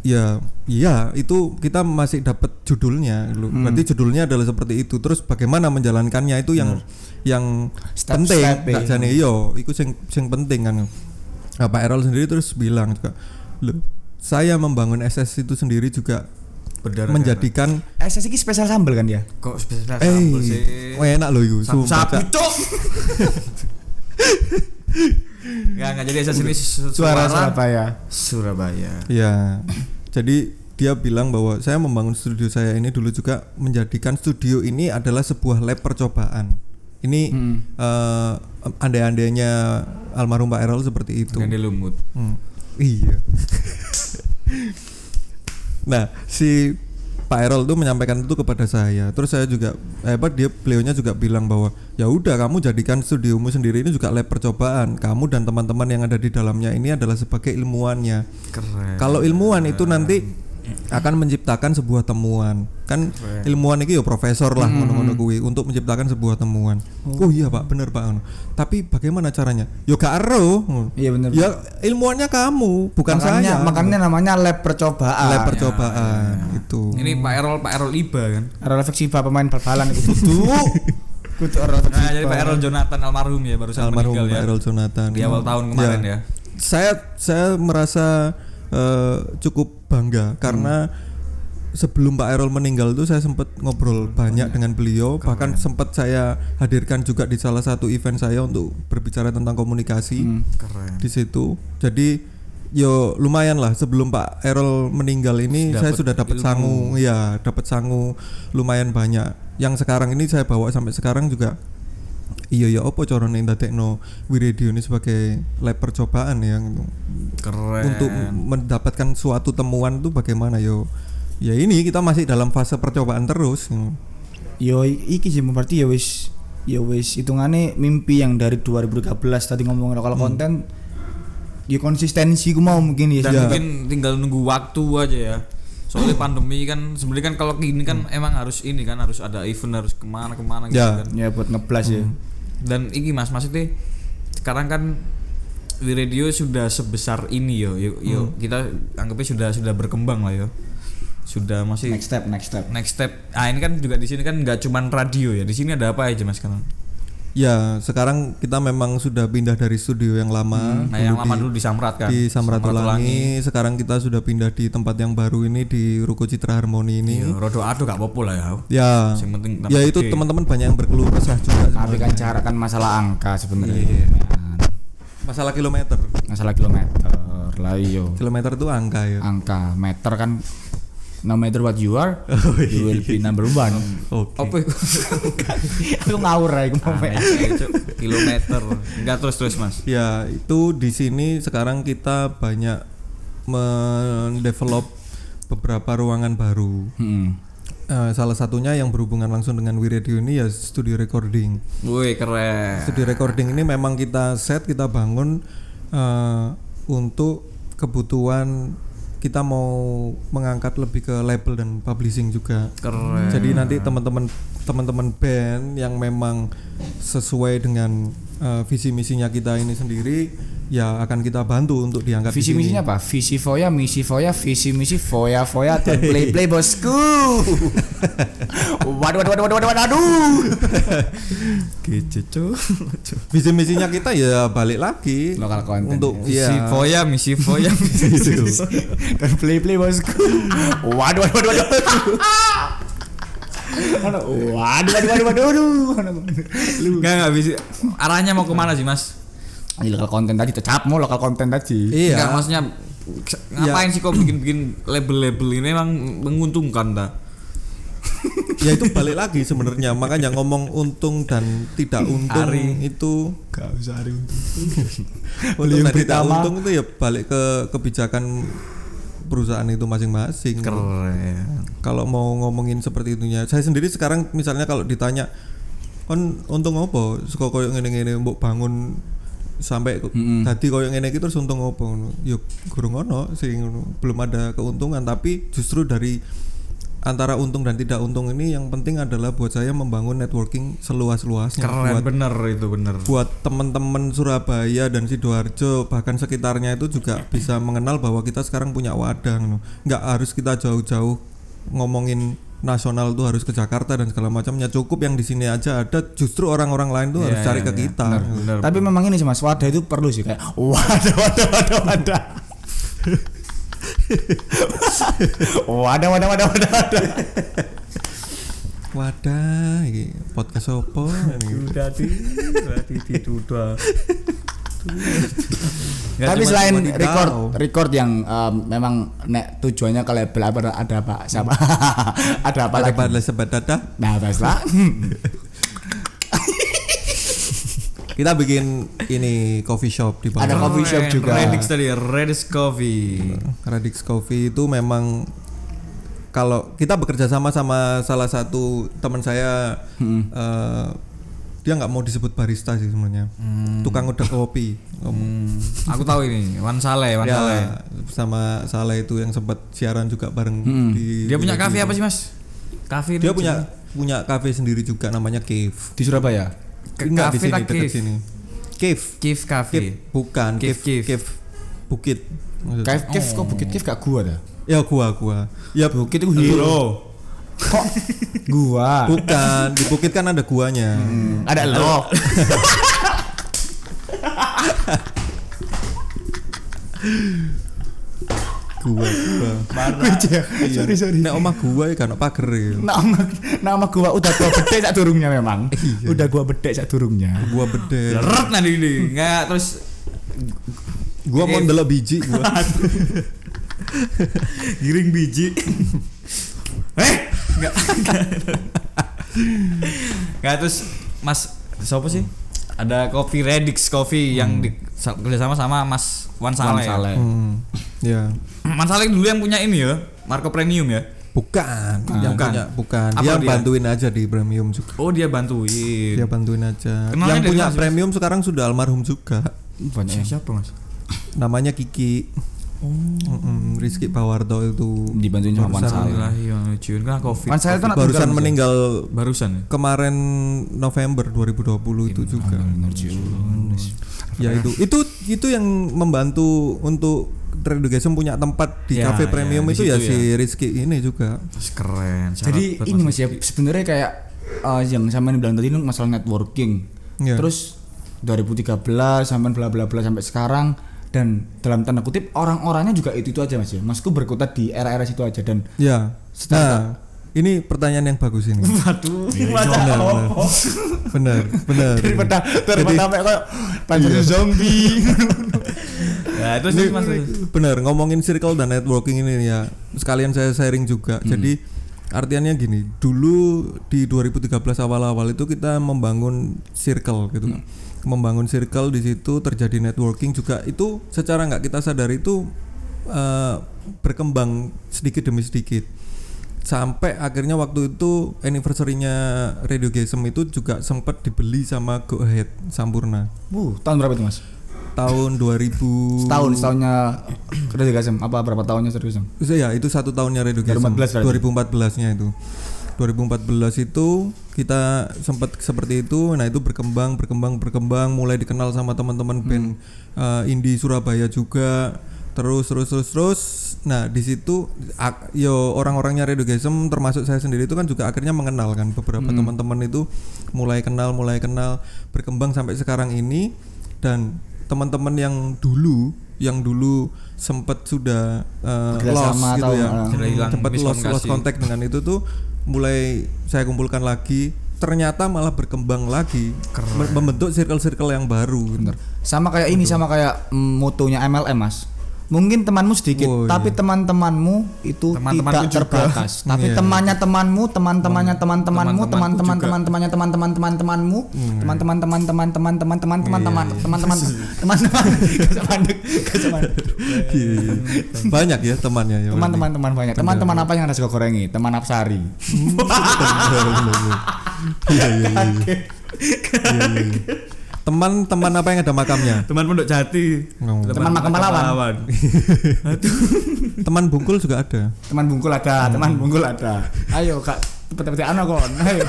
ya iya itu kita masih dapat judulnya gitu. Hmm. berarti judulnya adalah seperti itu terus bagaimana menjalankannya itu yang yang Step- penting step Nggak e. jane iyo itu sing sing penting kan nah, Pak Errol sendiri terus bilang juga loh saya membangun SS itu sendiri juga Berdarah menjadikan SS iki spesial sambel kan ya? kok spesial eh sambel sih. wah, enak loh itu Cak. cok. Enggak enggak jadi su- Suara Surabaya. Surabaya. Ya, jadi dia bilang bahwa saya membangun studio saya ini dulu juga menjadikan studio ini adalah sebuah lab percobaan. Ini Hmm. eh, andai-andainya almarhum Pak Errol seperti itu. Gandhi lumut. Hmm, Iya. nah, si Pak Errol tuh menyampaikan itu kepada saya. Terus saya juga eh, apa dia beliaunya juga bilang bahwa ya udah kamu jadikan studiomu sendiri ini juga lab percobaan. Kamu dan teman-teman yang ada di dalamnya ini adalah sebagai ilmuwannya. Keren. Kalau ilmuwan itu nanti akan menciptakan sebuah temuan. Kan Keren. ilmuwan itu ya profesor lah ngono-ngono kuwi untuk menciptakan sebuah temuan. Oh, iya Pak, bener Pak. ngono. Tapi bagaimana caranya? Yo gak ero. ngono. Iya bener. Ya ilmuwannya kamu, bukan makanya, saya. Makanya namanya lab percobaan. lab percobaan itu. Ini Pak Errol Pak Errol Iba kan. Refleksi Pak pemain bal-balan itu. Kudu ada refleksi. Nah, jadi Pak Errol Jonathan almarhum ya barusan almarhum meninggal Pak ya. Errol Jonathan. Di awal tahun kemarin ya. saya saya merasa eh, cukup bangga karena sebelum Pak Errol meninggal itu saya sempat ngobrol banyak dengan beliau. Bahkan sempat saya hadirkan juga di salah satu event saya untuk berbicara tentang komunikasi Hmm. Keren. di situ. Jadi yo lumayan lah sebelum Pak Errol meninggal ini saya Dapat sudah dapat sangu ya dapat sangu lumayan banyak. Yang sekarang ini saya bawa sampai sekarang juga iya ya apa carane ndadekno Wiradio ini sebagai lab percobaan ya gitu. Keren. untuk mendapatkan suatu temuan itu bagaimana yo ya ini kita masih dalam fase percobaan terus gitu. Yo iki sih berarti ya wis ya wis hitungane mimpi yang dari 2013 tadi ngomong lokal konten ya konsistensi ku mau mungkin ya. dan Ya. mungkin tinggal nunggu waktu aja ya soalnya pandemi kan sebenarnya kan kalau gini kan emang harus ini kan harus ada event harus ke mana ke mana gitu Ya. kan Ya buat ngeblas ya. Dan ini mas maksudnya sekarang kan Wiradio sudah sebesar ini yo. Yuk, yuk kita anggapnya sudah sudah berkembang lah yo. Sudah masih Next step, next step. next step. Ah ini kan juga di sini kan nggak cuman radio ya. Di sini ada apa aja mas sekarang ya sekarang kita memang sudah pindah dari studio yang lama nah yang dulu lama di- dulu di Samrat kan di Samratulangi. Sekarang kita sudah pindah di tempat yang baru ini di Ruko Citra Harmoni ini. Iya, rodo ado gak apa-apa lah ya Ya. Yang penting tempat Ya itu teman-teman banyak yang berkeluh kesah juga. Tapi kan cara kan masalah angka sebenarnya. Iya. Man. Masalah kilometer. Masalah kilometer lah iyo. Kilometer itu angka ya. Angka meter kan no matter what you are, you will be number one. Oke. apa itu Aku ngawur ya, kilometer enggak terus terus mas Ya, itu di sini sekarang kita banyak mendevelop beberapa ruangan baru. Hmm. Eh, salah satunya yang berhubungan langsung dengan Wiradio ini ya studio recording. woi keren Studio recording ini memang kita set, kita bangun eh, untuk kebutuhan kita mau mengangkat lebih ke label dan publishing juga. keren Jadi nanti teman-teman teman-teman band yang memang sesuai dengan eh, visi misinya kita ini sendiri ya akan kita bantu untuk diangkat di Visi misinya apa? Visi foya, misi foya, visi misi foya foya dan play play bosku. waduh waduh waduh waduh waduh waduh. gitu cuy Visi misinya kita ya balik lagi Lokal konten, untuk misi ya foya misi foya gitu. dan play play bosku. Waduh waduh waduh waduh. Waduh waduh waduh waduh waduh. Lu enggak enggak bisa arahnya mau ke mana sih mas Ini lokal konten tadi tetap mau lokal konten tadi. Iya. Enggak, maksudnya ngapain sih kok bikin-bikin label-label ini memang menguntungkan dah ya itu balik lagi sebenarnya makanya ngomong untung dan tidak untung Ari. itu Gak usah hari untuk. untung dan tidak untung itu ya balik ke kebijakan perusahaan itu masing-masing keren kalau mau ngomongin seperti itunya saya sendiri sekarang misalnya kalau ditanya kon untung apa suka koyo ngene-ngene mbok bangun sampai Mm-mm. tadi koyo ngene iki terus untung apa ngono yo gurung ono sing ngono. belum ada keuntungan tapi justru dari antara untung dan tidak untung ini yang penting adalah buat saya membangun networking seluas-luasnya keren buat bener itu bener buat teman-teman Surabaya dan sidoarjo bahkan sekitarnya itu juga bisa mengenal bahwa kita sekarang punya wadah nggak harus kita jauh-jauh ngomongin nasional tuh harus ke Jakarta dan segala macamnya cukup yang di sini aja ada justru orang-orang lain tuh harus Iya, cari iya, ke iya. kita Benar, benar. Tapi memang ini sih mas wadah itu perlu sih kayak wadah wadah wadah wadah. wadah wadah wadah wadah wadah. wadah iki podcast opo ini udah di di udah Tapi selain record record yang em, memang nek tujuannya ke label apa ada apa siapa ada apa ada lagi? sebat dada Nah Tesla. kita bikin ini coffee shop di bawah Ada coffee shop juga. Redix tadi Redix Coffee. Radix Coffee itu memang kalau kita bekerja sama sama salah satu teman saya eh, dia nggak mau disebut barista sih sebenarnya. Tukang udah kopi. Hmm, aku tahu ini Wan Saleh Wan ya Saleh. sama Saleh itu yang sempat siaran juga bareng di dia punya kafe apa sih mas? Kafe dia punya punya kafe sendiri juga namanya Cave. Di Surabaya. Ke- Enggak di sini tak dekat cave? sini Cave Cave Cafe Cave bukan Cave, Cave cave. Cave Bukit. Kayak Kev kok bukit Kev gak gua dah. ya gua gua ya Bukit itu hero. Kok gua? bukan di Bukit kan ada guanya Ada lo. gua gua Iya. Sorry sorry. nek omah gua ya kan pager ya Nama nama gua udah gua bedek sak durungnya memang. Iya. Udah gua bedek sak durungnya. gua bedel Leret nanti ini. Enggak terus gua mau ndelok biji gua giring biji. eh, enggak. Enggak terus Mas siapa sih? Ada kopi Redix Coffee yang di kerjasama sama Mas Wan Saleh. ya? Saleh. hmm, ya Mas Saleh dulu yang punya ini ya, Marco Premium ya. bukan yang bukan. punya bukan Apa dia, dia? bantuin aja di premium juga Oh dia bantuin. dia bantuin aja Kenalnya yang punya premium sekarang sudah almarhum juga Banyak. Siapa Mas? namanya Kiki Mm-mm, Rizky Pawarto itu Dibantuin sama Wan Barusan Saleh. Alhamdulillah, kan Covid. Itu barusan ya? meninggal barusan ya. kemarin November 2020 itu juga ya itu itu itu yang membantu untuk Redugasem punya tempat di Ya, cafe ya, premium di itu ya situ si Rizky ini juga Keren. Jadi ini Mas ya sebenarnya kayak eh, yang sama bilang tadi masalah networking. Ya. Terus 2013 sampai bla bla bla sampai sekarang dan dalam tanda kutip orang-orangnya juga itu itu aja Mas ya. Masku berkutat di era-era situ aja dan ya nah ini pertanyaan yang bagus ini waduh benar benar benar daripada daripada sampai kayak panjang zombie. Ya, itu Ini sih Mas. benar ngomongin circle dan networking ini ya sekalian saya sharing juga. Jadi artiannya gini dulu di 2013 awal-awal itu kita membangun circle gitu membangun circle di situ terjadi networking juga. Itu secara nggak kita sadari itu eh, berkembang sedikit demi sedikit. Sampai akhirnya waktu itu anniversary-nya Radio Gesem itu juga sempat dibeli sama Go Ahead Sampurna. Wuh, tahun berapa itu Mas? Tahun 2000 Setahun, setahunnya Kerja Gasem apa berapa tahunnya serius Em? Itu ya itu satu tahunnya Radio Gasem 2014 berarti? 2014 nya itu. 2014 itu kita sempat seperti itu. Nah itu berkembang berkembang berkembang. Mulai dikenal sama teman-teman band uh, indie Surabaya juga. Terus terus terus terus. Nah di situ yo orang-orangnya Radio Gasem termasuk saya sendiri itu kan juga akhirnya mengenal kan beberapa teman-teman itu. Mulai kenal mulai kenal berkembang sampai sekarang ini. Dan teman-teman yang dulu yang dulu sempat sudah uh, lost sama gitu ya. sempat lost lost kontak dengan itu tuh mulai saya kumpulkan lagi. Ternyata malah berkembang lagi. Mem- membentuk circle-circle yang baru. Bener. Sama kayak ini sama kayak mm, motonya MLM Mas. Mungkin temanmu sedikit, Oh, iya. tapi teman-temanmu itu Teman-temanku tidak juga. terbatas. Tapi Iya. temannya temanmu, teman-temannya teman-temanmu, teman-teman juga. teman-temannya teman-teman teman-temanmu, teman-teman teman-teman teman-teman teman-teman teman teman-teman teman-teman kesemanduk. Iya, iya. banyak ya temannya ya teman-teman teman banyak. Teman-teman apa yang ada suka gorengi? Teman Apsari. Iya, iya, iya, iya. Iya, iya, iya. teman-teman apa yang ada makamnya Teman Pondok Jati. Ngomong. Teman Makam Pahlawan. teman bungkul juga ada Teman bungkul ada, teman bungkul ada. Ayo Kak, pete-pete ana kon. Ayo.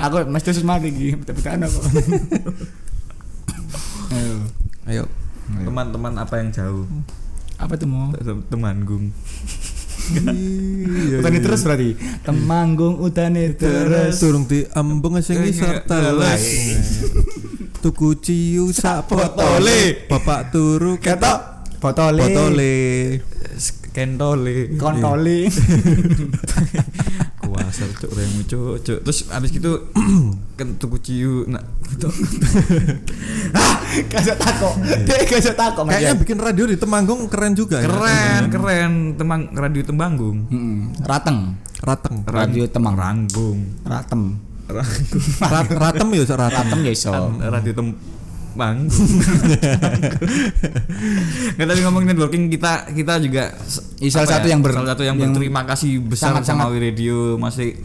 Aku mesti sus mati iki, pete-pete ana kon. Ayo. ayo Teman-teman apa yang jauh? Apa tuh mau? Temanggung. Iya, Utani iya. terus berarti. Temanggung utane terus. Turung di ambung sing isor teles. Tuku ciu sak potole. Bapak turu ketok Botole. botole. Kentole. Kontoli. Kuasa cuk remu cuk cuk. Terus abis gitu kan tuku ciu nak Kasih takok. Dek kasih takok Mas. Kayaknya bikin radio di Temanggung keren juga ya. keren keren temang radio Tembanggung. Heeh. Rateng. Rateng. Radio Temang. Ranggung. Ratem. Rat, ratem ya Sak, ratem. Ratem ya iso. radio Tembanggung. Nggak tadi ngomongin networking kita kita juga salah apa satu yang ber- salah satu yang, yang berterima kasih besar sangat-sangat- sama Wi Radio masih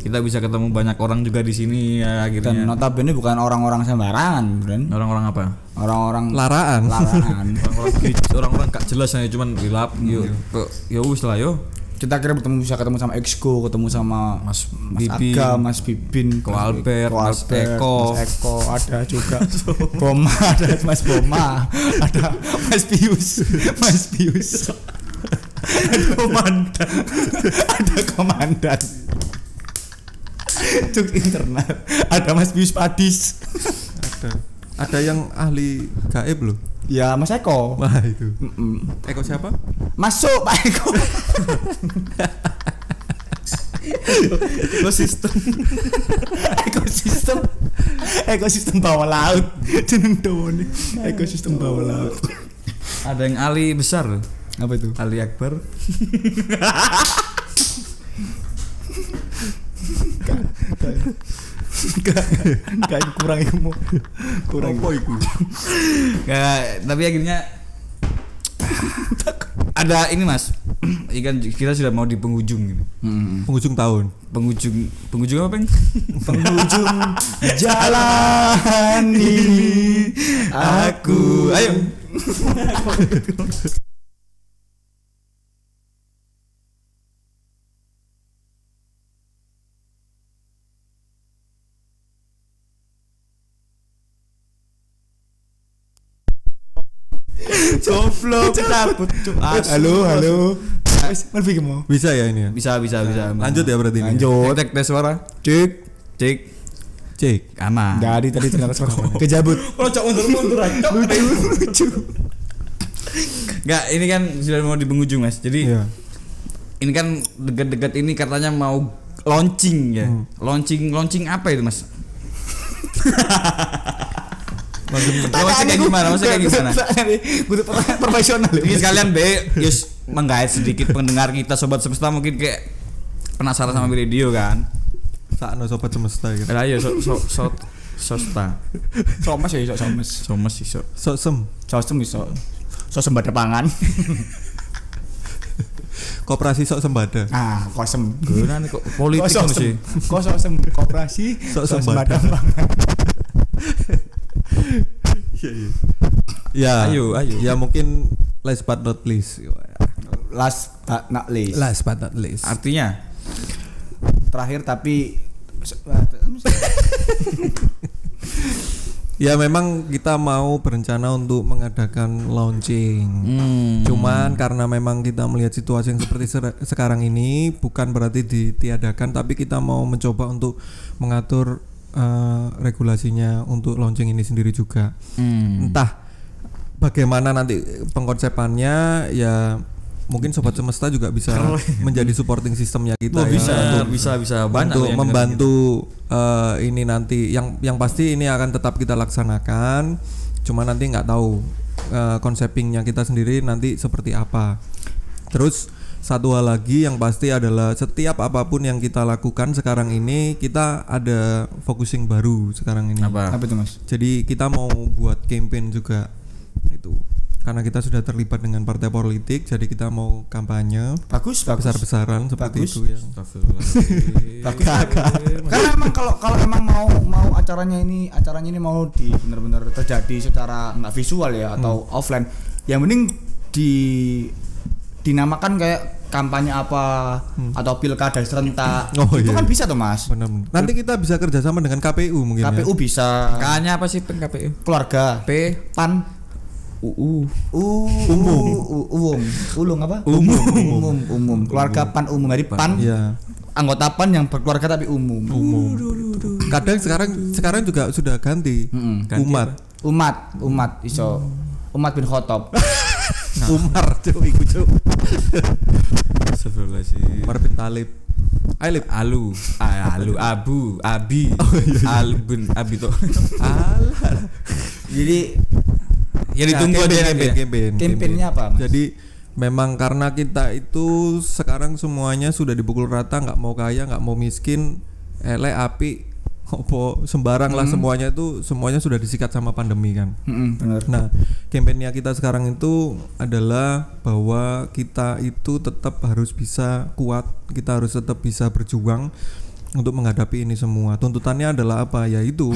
kita bisa ketemu banyak orang juga di sini ya Dan akhirnya. notabene bukan orang-orang sembarangan, Bren. Orang-orang apa? Orang-orang Laraan. larangan. Orang-orang gak jelas ya cuman gelap yuk kok ya wis lah yo kita kira ketemu bisa ketemu sama Exco, ketemu sama Mas Mas Bibin. Aga, Mas Bibin, Ko Mas- Albert, Ko Mas Albert, Eko. Mas Eko ada juga. Boma ada Mas Boma, ada Mas Pius, Mas Pius. ada komandan, ada komandan. Cuk internet, ada Mas Pius Padis. Ada. Ada yang ahli gaib loh. Ya Mas Eko. Wah itu. Mm-mm. Eko siapa? Masuk Pak Eko. ekosistem ekosistem ekosistem bawah laut jeneng dawane ekosistem bawah laut ada yang Ali besar apa itu Ali Akbar Gak kurang ilmu. Kurang Apa iku? Nggak, tapi akhirnya ada ini mas. Ikan kita sudah mau di penghujung ini. Mm-mm. Penghujung tahun. penghujung penghujung apa peng penghujung jalan ini. Aku ayo goblok cabut halo halo wis mau Bisa ya ini ya? bisa bisa bisa Lanjut ya berarti ini. lanjut tek tes suara cek cek Cek. aman dari tadi ternyata suara kejabut Oh, cok mundur mundur aja. lucu lucu Enggak, ini kan sudah mau di penghujung, Mas. Jadi Iya. ini kan dekat-dekat ini katanya mau launching ya. Hmm. Launching launching apa itu, Mas? Maksudnya gimana? Maksudnya gimana? butuh per- profesional ya. Ini sekalian be, yus menggait sedikit pendengar kita sobat semesta mungkin kayak penasaran sama video kan. sakno sobat semesta gitu. Lah ayo so so so sosta. somes ya iso somes Somes iso. Sok sem. sosem iso sosem pada pangan Koperasi sok sembada. ah kosem Gunane kok politik ngono sosem? sih. kok sosem koperasi Sok sosem sembada. pangan Iya iya. Ya. Ayo, ayo. Ya mungkin last but not least. last but not least Last but not least. Artinya terakhir tapi Ya memang kita mau berencana untuk mengadakan launching. hmm, Cuman karena memang kita melihat situasi yang seperti ser- sekarang ini bukan berarti ditiadakan tapi kita mau mencoba untuk mengatur eh, regulasinya untuk launching ini sendiri juga. hmm. Entah bagaimana nanti pengkonsepannya ya mungkin sobat semesta juga bisa menjadi supporting sistemnya kita Oh, ya, bisa untuk bisa bisa banyak untuk membantu eh, ini nanti. Yang yang pasti ini akan tetap kita laksanakan cuma nanti nggak tahu eh, konsepingnya kita sendiri nanti seperti apa. Terus satu hal lagi yang pasti adalah setiap apa pun yang kita lakukan sekarang ini kita ada focusing baru sekarang ini. Apa? apa itu mas? Jadi kita mau buat campaign juga itu. Karena kita sudah terlibat dengan partai politik jadi kita mau kampanye bagus bagus. besar-besaran seperti Bagus. itu ya. Bagus. Karena emang kalau kalau emang mau mau acaranya ini acaranya ini mau di benar-benar terjadi secara nggak visual ya atau Hmm. offline yang mending di dinamakan kayak kampanye apa atau pilkada serentak. Hmm. Oh, itu iya. kan bisa tuh mas. Benar nanti kita bisa kerjasama dengan KPU mungkin KPU ya bisa. K-nya apa sih peng KPU? keluarga. P. Pan. UU U, umum. Umum. Ulung apa? Umum. Umum. Umum. Keluarga pan umum. Jadi pan Iya. anggota pan yang berkeluarga tapi umum. Umum. Kadang sekarang sekarang juga sudah ganti. Mm-mm. umat. Umat. Umat iso. Umat bin khotob Umar cuy iku cuy Astagfirullahaladzim. Umar bin Talib. Ailib Alu. Ah, Alu. Abu. Abi. Albun Abi tuh. Jadi Ya ditunggu campaign, aja nanti campaign, ya. campaign, apa mas? Jadi memang karena kita itu sekarang semuanya sudah dipukul rata nggak mau kaya nggak mau miskin elek api opo sembarang lah semuanya itu semuanya sudah disikat sama pandemi kan Mm-mm, bener Nah, kampanye kita sekarang itu adalah bahwa kita itu tetap harus bisa kuat, kita harus tetap bisa berjuang untuk menghadapi ini semua. Tuntutannya adalah apa? Yaitu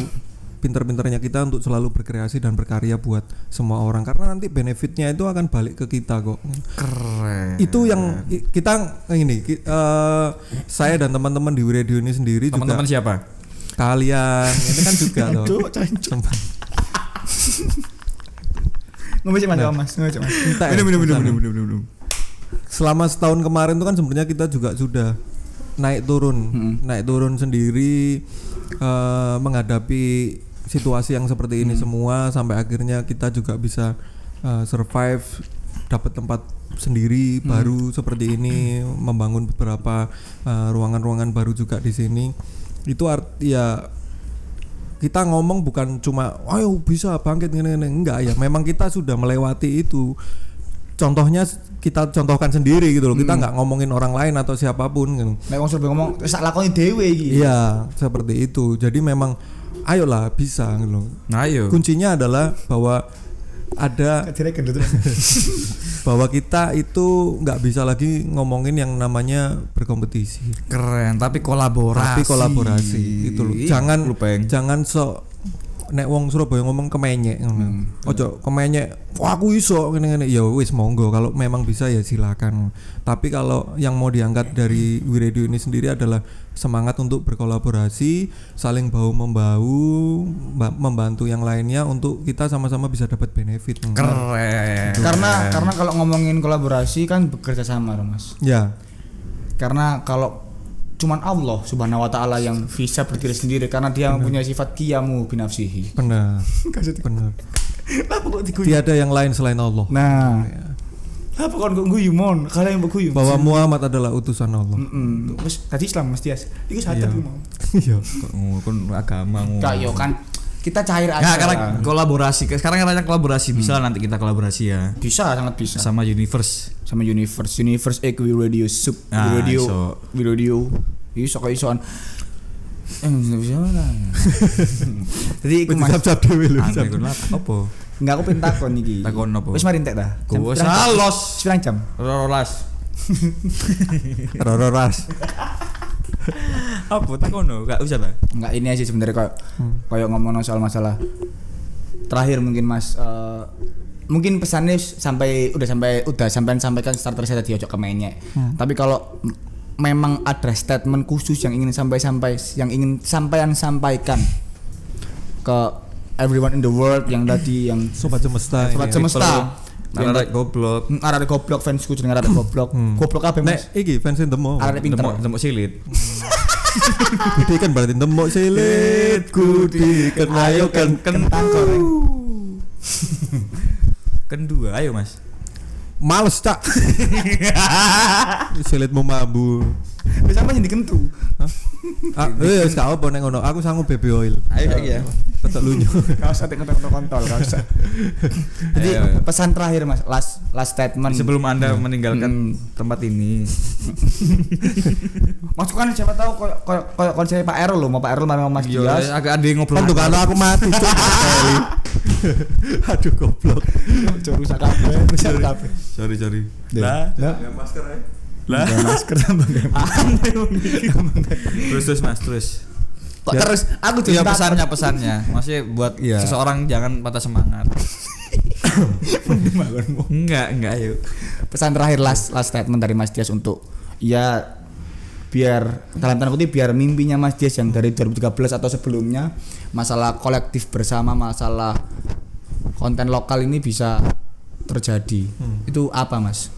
pinter-pinternya kita untuk selalu berkreasi dan berkarya buat semua orang karena nanti benefitnya itu akan balik ke kita kok. Keren Itu yang kita ini eh, saya dan teman-teman di radio ini sendiri juga Teman-teman siapa? Kalian ini kan juga loh. Ngomong sih mas mas. Ngomong sih mas. Ya, minum minum minum sana. minum minum minum. Selama setahun kemarin tuh kan sebenarnya kita juga sudah naik turun, Mm-mm. naik turun sendiri eh, menghadapi situasi yang seperti ini semua sampai akhirnya kita juga bisa uh, survive dapat tempat sendiri baru seperti ini membangun beberapa uh, ruangan-ruangan baru juga di sini itu art ya kita ngomong bukan cuma ayo bisa bangkit gini, gini enggak ya memang kita sudah melewati itu contohnya kita contohkan sendiri gitu loh kita nggak ngomongin orang lain atau siapa pun gitu wong Surabaya ngomong sak lakoni dhewe iki. Iya, seperti itu. Jadi memang ayolah bisa gitu loh. Nah, ayo. Kuncinya adalah bahwa ada bahwa kita itu nggak bisa lagi ngomongin yang namanya berkompetisi. Keren, tapi kolaborasi. Tapi kolaborasi itu loh. Jangan lu peng. jangan sok nek wong Surabaya ngomong kemenyek ngono. Ojo kemenyek, wah aku iso ngene-ngene. Ya wis monggo kalau memang bisa ya silakan. Tapi kalau yang mau diangkat dari Wiradio ini sendiri adalah semangat untuk berkolaborasi, saling bahu membahu, mba- membantu yang lainnya untuk kita sama-sama bisa dapat benefit. Keren. karena karena kalau ngomongin kolaborasi kan bekerja sama, Mas. Ya, Karena kalau cuman Allah Subhanahu wa taala yang bisa berdiri sendiri karena dia mempunyai sifat qiyamu binafsihi. benar. benar. Kok diguyu? Tiada yang lain selain Allah. Nah. Apa kon kok guyu mon? Kalian yang berguyu. Bahwa Muhammad adalah utusan Allah. Heeh. Wis tadi Islam Mas Tias. Iku sadar Iya. mau. Iya. Kok ngukun agama ngomong. Kak yo kan kita cair aja. Nah, karena kolaborasi. Sekarang kan kolaborasi bisa lah nanti kita kolaborasi ya bisa sangat bisa. sama Universe. sama Universe Universe We Radio Sub Ah, We Radio. We Radio iso kok isoan Eh? Jadi iku mas Cap-cap dhewe lho. Kon apa? Apa? Enggak aku pengen takon iki Takon apa? Wis mari entek ta Gua salos. Pirang jam Rolas. Roro ras. Apa takon no? Gak usah lah. Enggak ini aja sebenarnya kayak kayak ngomong soal masalah Terakhir mungkin mas eh, Mungkin pesannya sampai udah sampai udah sampai sampaikan starter saya tadi ojo kemenyek. Tapi kalau memang ada statement khusus yang ingin sampai sampai yang ingin sampean sampaikan ke everyone in the world yang tadi yang Sobat semesta. sobat semesta Arek goblok. Hmm, arek goblok fansku jeneng arek goblok goblok apa Nek mas iki fans mall. arek pinter Demok demok silit. Gede kan berarti demok silit kudi kan ayo kan kentang goreng Kedua, ayo Mas. males cak. Silitmu mambu. Wis sampe yang dikentu Ah, eh wis gak apa nek ngono. Aku sanggup baby oil. Ayo ya. Tetep lunyu. Gak usah tek kontol kontol, gak usah. Jadi pesan terakhir mas, last last statement. Sebelum Anda meninggalkan tempat ini. Masuk kan siapa tahu koyo koyo koyo konsep Pak Erol loh, mau Pak Erol sama Mas Yo, Dias. agak ada yang ngobrol. Tuh kalau aku mati. Aduh goblok. rusak kabeh, rusak kabeh. Sorry, sorry. Lah, lah. Lah. masker tambah Terus terus Mas, terus. Kok terus aku Ya jadi pesannya pesannya. Maksudnya buat Iya. seseorang jangan patah semangat. Enggak, enggak ayo. pesan terakhir last last statement dari Mas Dias untuk ya biar dalam tanda kutip biar mimpinya Mas Dias yang dari 2013 atau sebelumnya masalah kolektif bersama masalah konten lokal ini bisa terjadi itu apa Mas?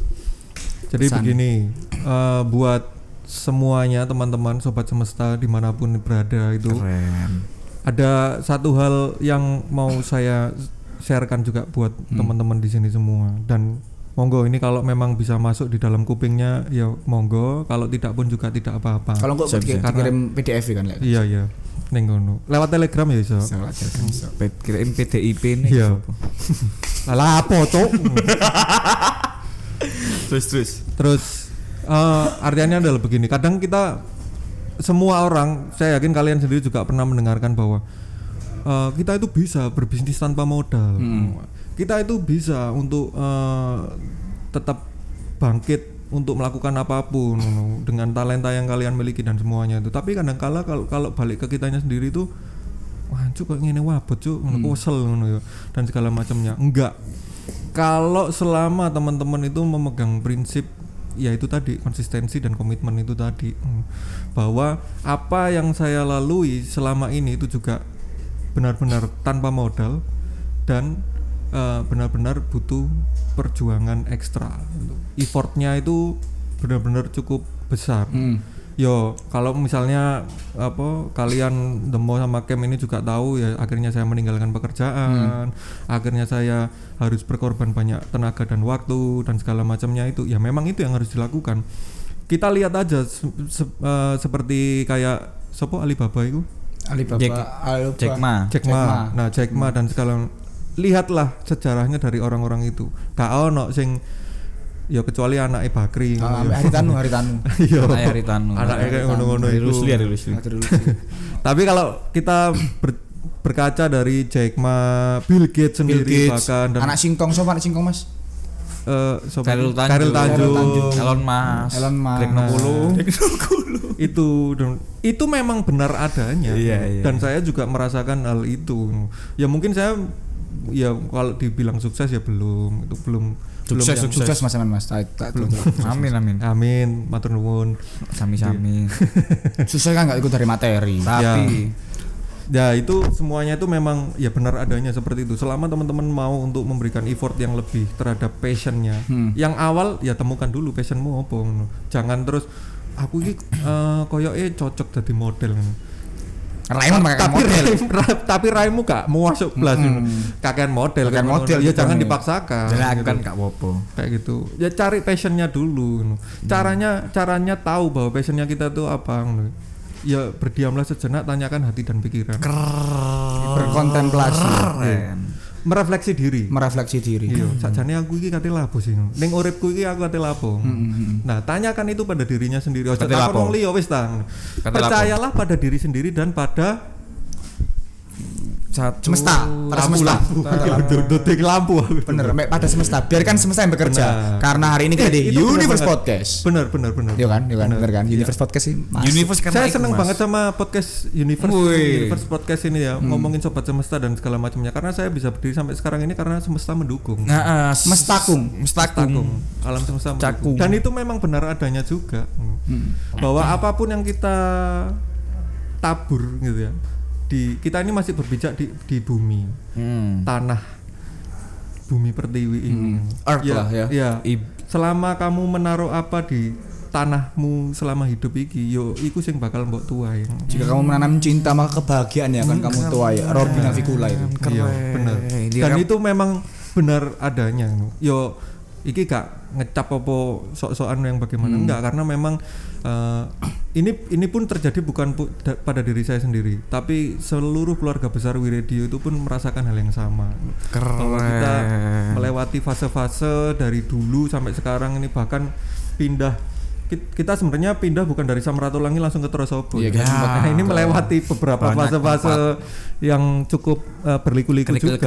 Jadi Pesan. begini, eh, buat semuanya teman-teman sobat semesta di mana pun berada itu Keren. ada satu hal yang mau saya sharekan juga buat Hmm. teman-teman di sini semua dan monggo ini kalau memang bisa masuk di dalam kupingnya ya monggo kalau tidak pun juga tidak apa-apa Kalau kok Bisa, bisa. dikirim PDF kan Lek? iya iya ning ngono lewat telegram ya iso P- Kirain PDIP nih. iya lah apa cok Terus terus. terus eh artinya adalah begini. Kadang kita semua orang saya yakin kalian sendiri juga pernah mendengarkan bahwa eh, kita itu bisa berbisnis tanpa modal. Kita itu bisa untuk eh, tetap bangkit untuk melakukan apa pun dengan talenta yang kalian miliki dan semuanya itu. Tapi kadang kala kalau kalau balik ke kitanya sendiri itu wah cuk kok ngene wabot cuk? Ngono kok kesel ngono ya. Dan segala macamnya. Enggak kalau selama teman-teman itu memegang prinsip yaitu tadi konsistensi dan komitmen itu tadi Hmm. bahwa apa yang saya lalui selama ini itu juga benar-benar tanpa modal dan eh, benar-benar butuh perjuangan ekstra effortnya itu benar-benar cukup besar Hmm. Yo, kalau misalnya apa kalian demo sama Kem ini juga tahu ya akhirnya saya meninggalkan pekerjaan, akhirnya saya harus berkorban banyak tenaga dan waktu dan segala macamnya itu ya memang itu yang harus dilakukan. Kita lihat aja se- se- eh, seperti kayak sopo Alibaba itu, Alibaba, Jack- Alibaba. Jack Ma. Jack Ma. Nah, Jack Ma dan segala lihatlah sejarahnya dari orang-orang itu. Gak ono sing ya kecuali anaknya Bakri. Ah, ya. Hari Tanu, Hari Tanu. Iya. Anaknya Haritanu. Anaknya kayak ngono-ngono itu. Rusli ya, dari Rusli. Tapi kalau kita ber- berkaca dari Jack Ma, Bill Gates Bill sendiri Gates, bahkan dan anak singkong siapa anak singkong mas? eh, siapa Khairul ini? Tanjung. Khairil Tanjung. Tanjung. Elon Musk. Elon Musk. Greg Nokulu. itu dan itu memang benar adanya Iya, iya. dan saya juga merasakan hal itu ya mungkin saya ya kalau dibilang sukses ya belum itu belum Sukses, belum yang- Sukses mas Aman mas. Tak, tak, belum. Amin amin. amin matur nuwun Sami-sami. Sukses kan nggak ikut dari materi. Tapi ya itu semuanya itu memang ya benar adanya seperti itu selama teman-teman mau untuk memberikan effort yang lebih terhadap passionnya Hmm. yang awal ya temukan dulu passionmu apa ngono. jangan terus aku ini eh koyoke cocok jadi model Raymond pakai tapi model. raim, ra- tapi raimu gak mau masuk belas ngono. kakean model Kakean kan model ya gitu jangan dipaksakan Jelas gitu. kan gak apa-apa. kayak gitu ya cari passionnya dulu ngono. caranya caranya tahu bahwa passionnya kita tuh apa ngono. ya berdiamlah sejenak tanyakan hati dan pikiran Berkontemplasi. Keren. Merefleksi diri. Merefleksi diri. iya sakjane aku iki kate lapo sih ning uripku iki aku kate lapo nah tanyakan itu pada dirinya sendiri. Ojo takon wong liya wis ta. Percayalah pada diri sendiri dan pada Satu. Semesta, pada semesta. Duduk lampu Bener, mek pada semesta. Biarkan semesta yang bekerja. Benar. Karena hari ini kita Eh, di itu benar Universe banget. Podcast. benar benar benar Iya kan, iya kan, bener kan. Iya. Universe Podcast sih. masuk. Universe karena saya seneng Mas. banget sama podcast Universe Wih. Universe podcast ini ya ngomongin sobat semesta dan segala macamnya karena saya bisa berdiri sampai sekarang ini karena semesta mendukung Nah, uh, Mestakung. Mestakung. alam semesta mendukung. Cakung. dan itu memang benar adanya juga bahwa apa pun yang kita tabur gitu ya di kita ini masih berpijak di di bumi. Hmm. tanah bumi pertiwi ini. Earth lah ya. ya. Ib- selama kamu menaruh apa di tanahmu selama hidup iki yo iku sing bakal mbok tuai. Jika kamu menanam cinta maka kebahagiaan ya akan kamu tuai. Robin Avikula itu. iya benar dan kan- itu memang benar adanya yo iki gak ngecap apa sok-sokan yang bagaimana? Enggak karena memang eh, ini ini pun terjadi bukan pu- da- pada diri saya sendiri. Tapi seluruh keluarga besar Wiradio itu pun merasakan hal yang sama. Bahwa kita melewati fase-fase dari dulu sampai sekarang ini bahkan pindah kita sebenarnya pindah bukan dari Samratulangi langsung ke Trosobo Iya, ya. Nah, ini melewati beberapa fase-fase yang cukup eh, berliku-liku juga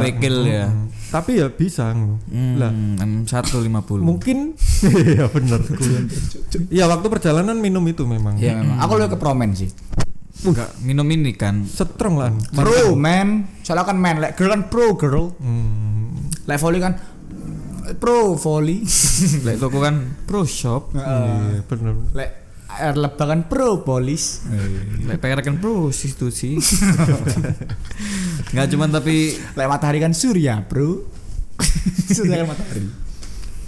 ya. Hmm. tapi ya bisa Hmm, lah satu lima puluh. mungkin ya bener ya waktu perjalanan minum itu memang Iya memang. Aku lebih ke promen sih. Enggak minum ini kan. strong lah Pro man. Soalnya kan man, like girl kan pro girl. Hmm. Like volley kan pro volley. Lek toko kan pro shop. iya bener Like air lebah kan pro polis. Lek PR kan prostitusi. Enggak cuman tapi Like matahari kan surya bro. surya kan matahari.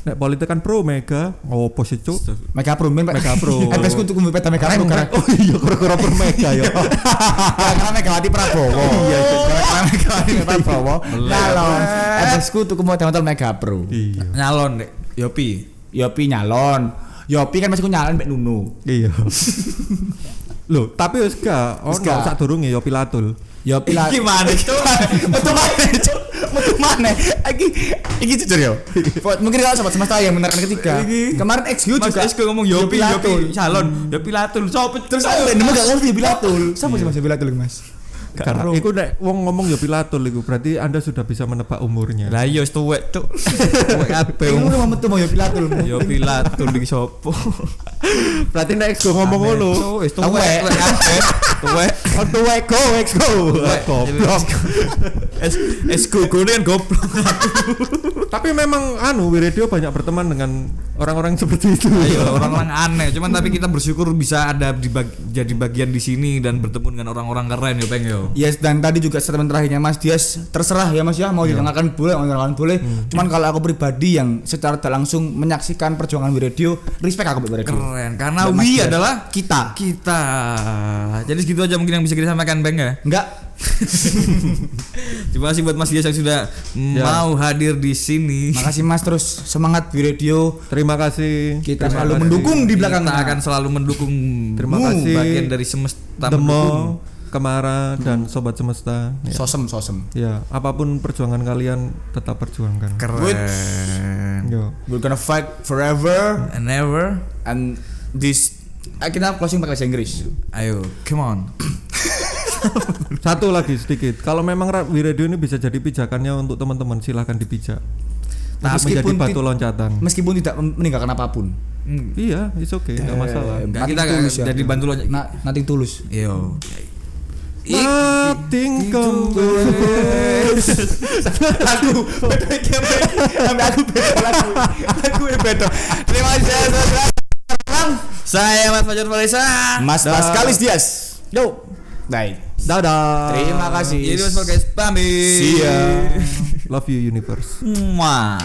Nek politik kan pro mega oh sih cuk Mega Pro, men. Mega Pro. Eh, tuh kumpul peta Mega Pro karena oh iya kura-kura per mega ya karena Megawati Prabowo. Iya, karena Megawati Prabowo. Nyalon. Ebesku tuh kumpul hotel Mega Pro. iya nyalon dek. Yopi. Yopi nyalon. Yopi kan masih ku nyalon Mbak Nunu. iya Loh, tapi wis gak ono gak. sak durunge ya pilatul. Yopi lah. Gimana itu? Betul mana? Betul mana? Iki iki jujur ya. Mungkin kalau sobat semesta yang menerangkan ketiga. Kemarin XU Mas juga. Esko ngomong Yopi, Latul. Yopi, calon, Yopi Latul. Sopo Terus aku nemu gak ngerti Yopi Latul. Siapa sih Mas Yopi Latul Mas? Karena iku nek wong ngomong ya pilatul iku berarti Anda sudah bisa menebak umurnya. Lah iya wis tuwek, Cuk. Tuwek kabeh. Ini mau metu mau Yopi Latul. Yopi Latul iki sopo? berarti nek go ngomong ngono. Cuk, wis tuwek, Tuwek. tuwek kabeh. Tuwek. The way go, let's go. Goblok. Es es gugu kan goblok. Tapi memang anu Wiradio banyak berteman dengan orang-orang seperti itu. Ayo orang-orang aneh, cuman tapi kita bersyukur bisa ada di bag- jadi bagian di sini dan bertemu dengan orang-orang keren ya, Peng yo. Yes dan tadi juga statement terakhirnya Mas Dias terserah ya Mas ya mau didengarkan boleh mau didengarkan boleh. Cuman kalau aku pribadi yang secara tidak langsung menyaksikan perjuangan Wiradio, respect aku buat. Keren. Karena Dan Mas we Dias. adalah kita. kita. Jadi segitu aja mungkin yang bisa kita sampaikan Bang ya. Enggak. Terima kasih buat Mas Dias yang sudah mau hadir di sini. Makasih Mas terus semangat di radio. Terima kasih. Kita Terima selalu kasih. mendukung di belakang. Kita akan selalu mendukung Terima kasih. bagian dari semesta mendukung. Kemara dan sobat semesta. Ya. Sosem sosem. Ya, apa pun perjuangan kalian tetap perjuangkan. Keren. Yo. We're gonna fight forever And never. and this kita closing pakai bahasa Inggris. Ayo, come on. Satu lagi sedikit. Kalau memang Ra- Wiradio ini bisa jadi pijakannya untuk teman-teman silahkan dipijak. Menjadi Meskipun batu ti- loncatan. Meskipun tidak meninggalkan apa pun. Iya, it's okay, nggak masalah. Enggak, Nothing kita ya. jadi bantu lo. Nah, nanti tulus. Yo. Nothing compares. Lagu beda iki? Sampai aku beda lagu. Lagu beda. Terima kasih. Saya Mas Fajar Falisa. Mas Dah. Pascalis Dias. Yo. Baik. Dadah. Terima kasih. Jadi Mas Podcast pamit. See ya. Love you universe. Mwah.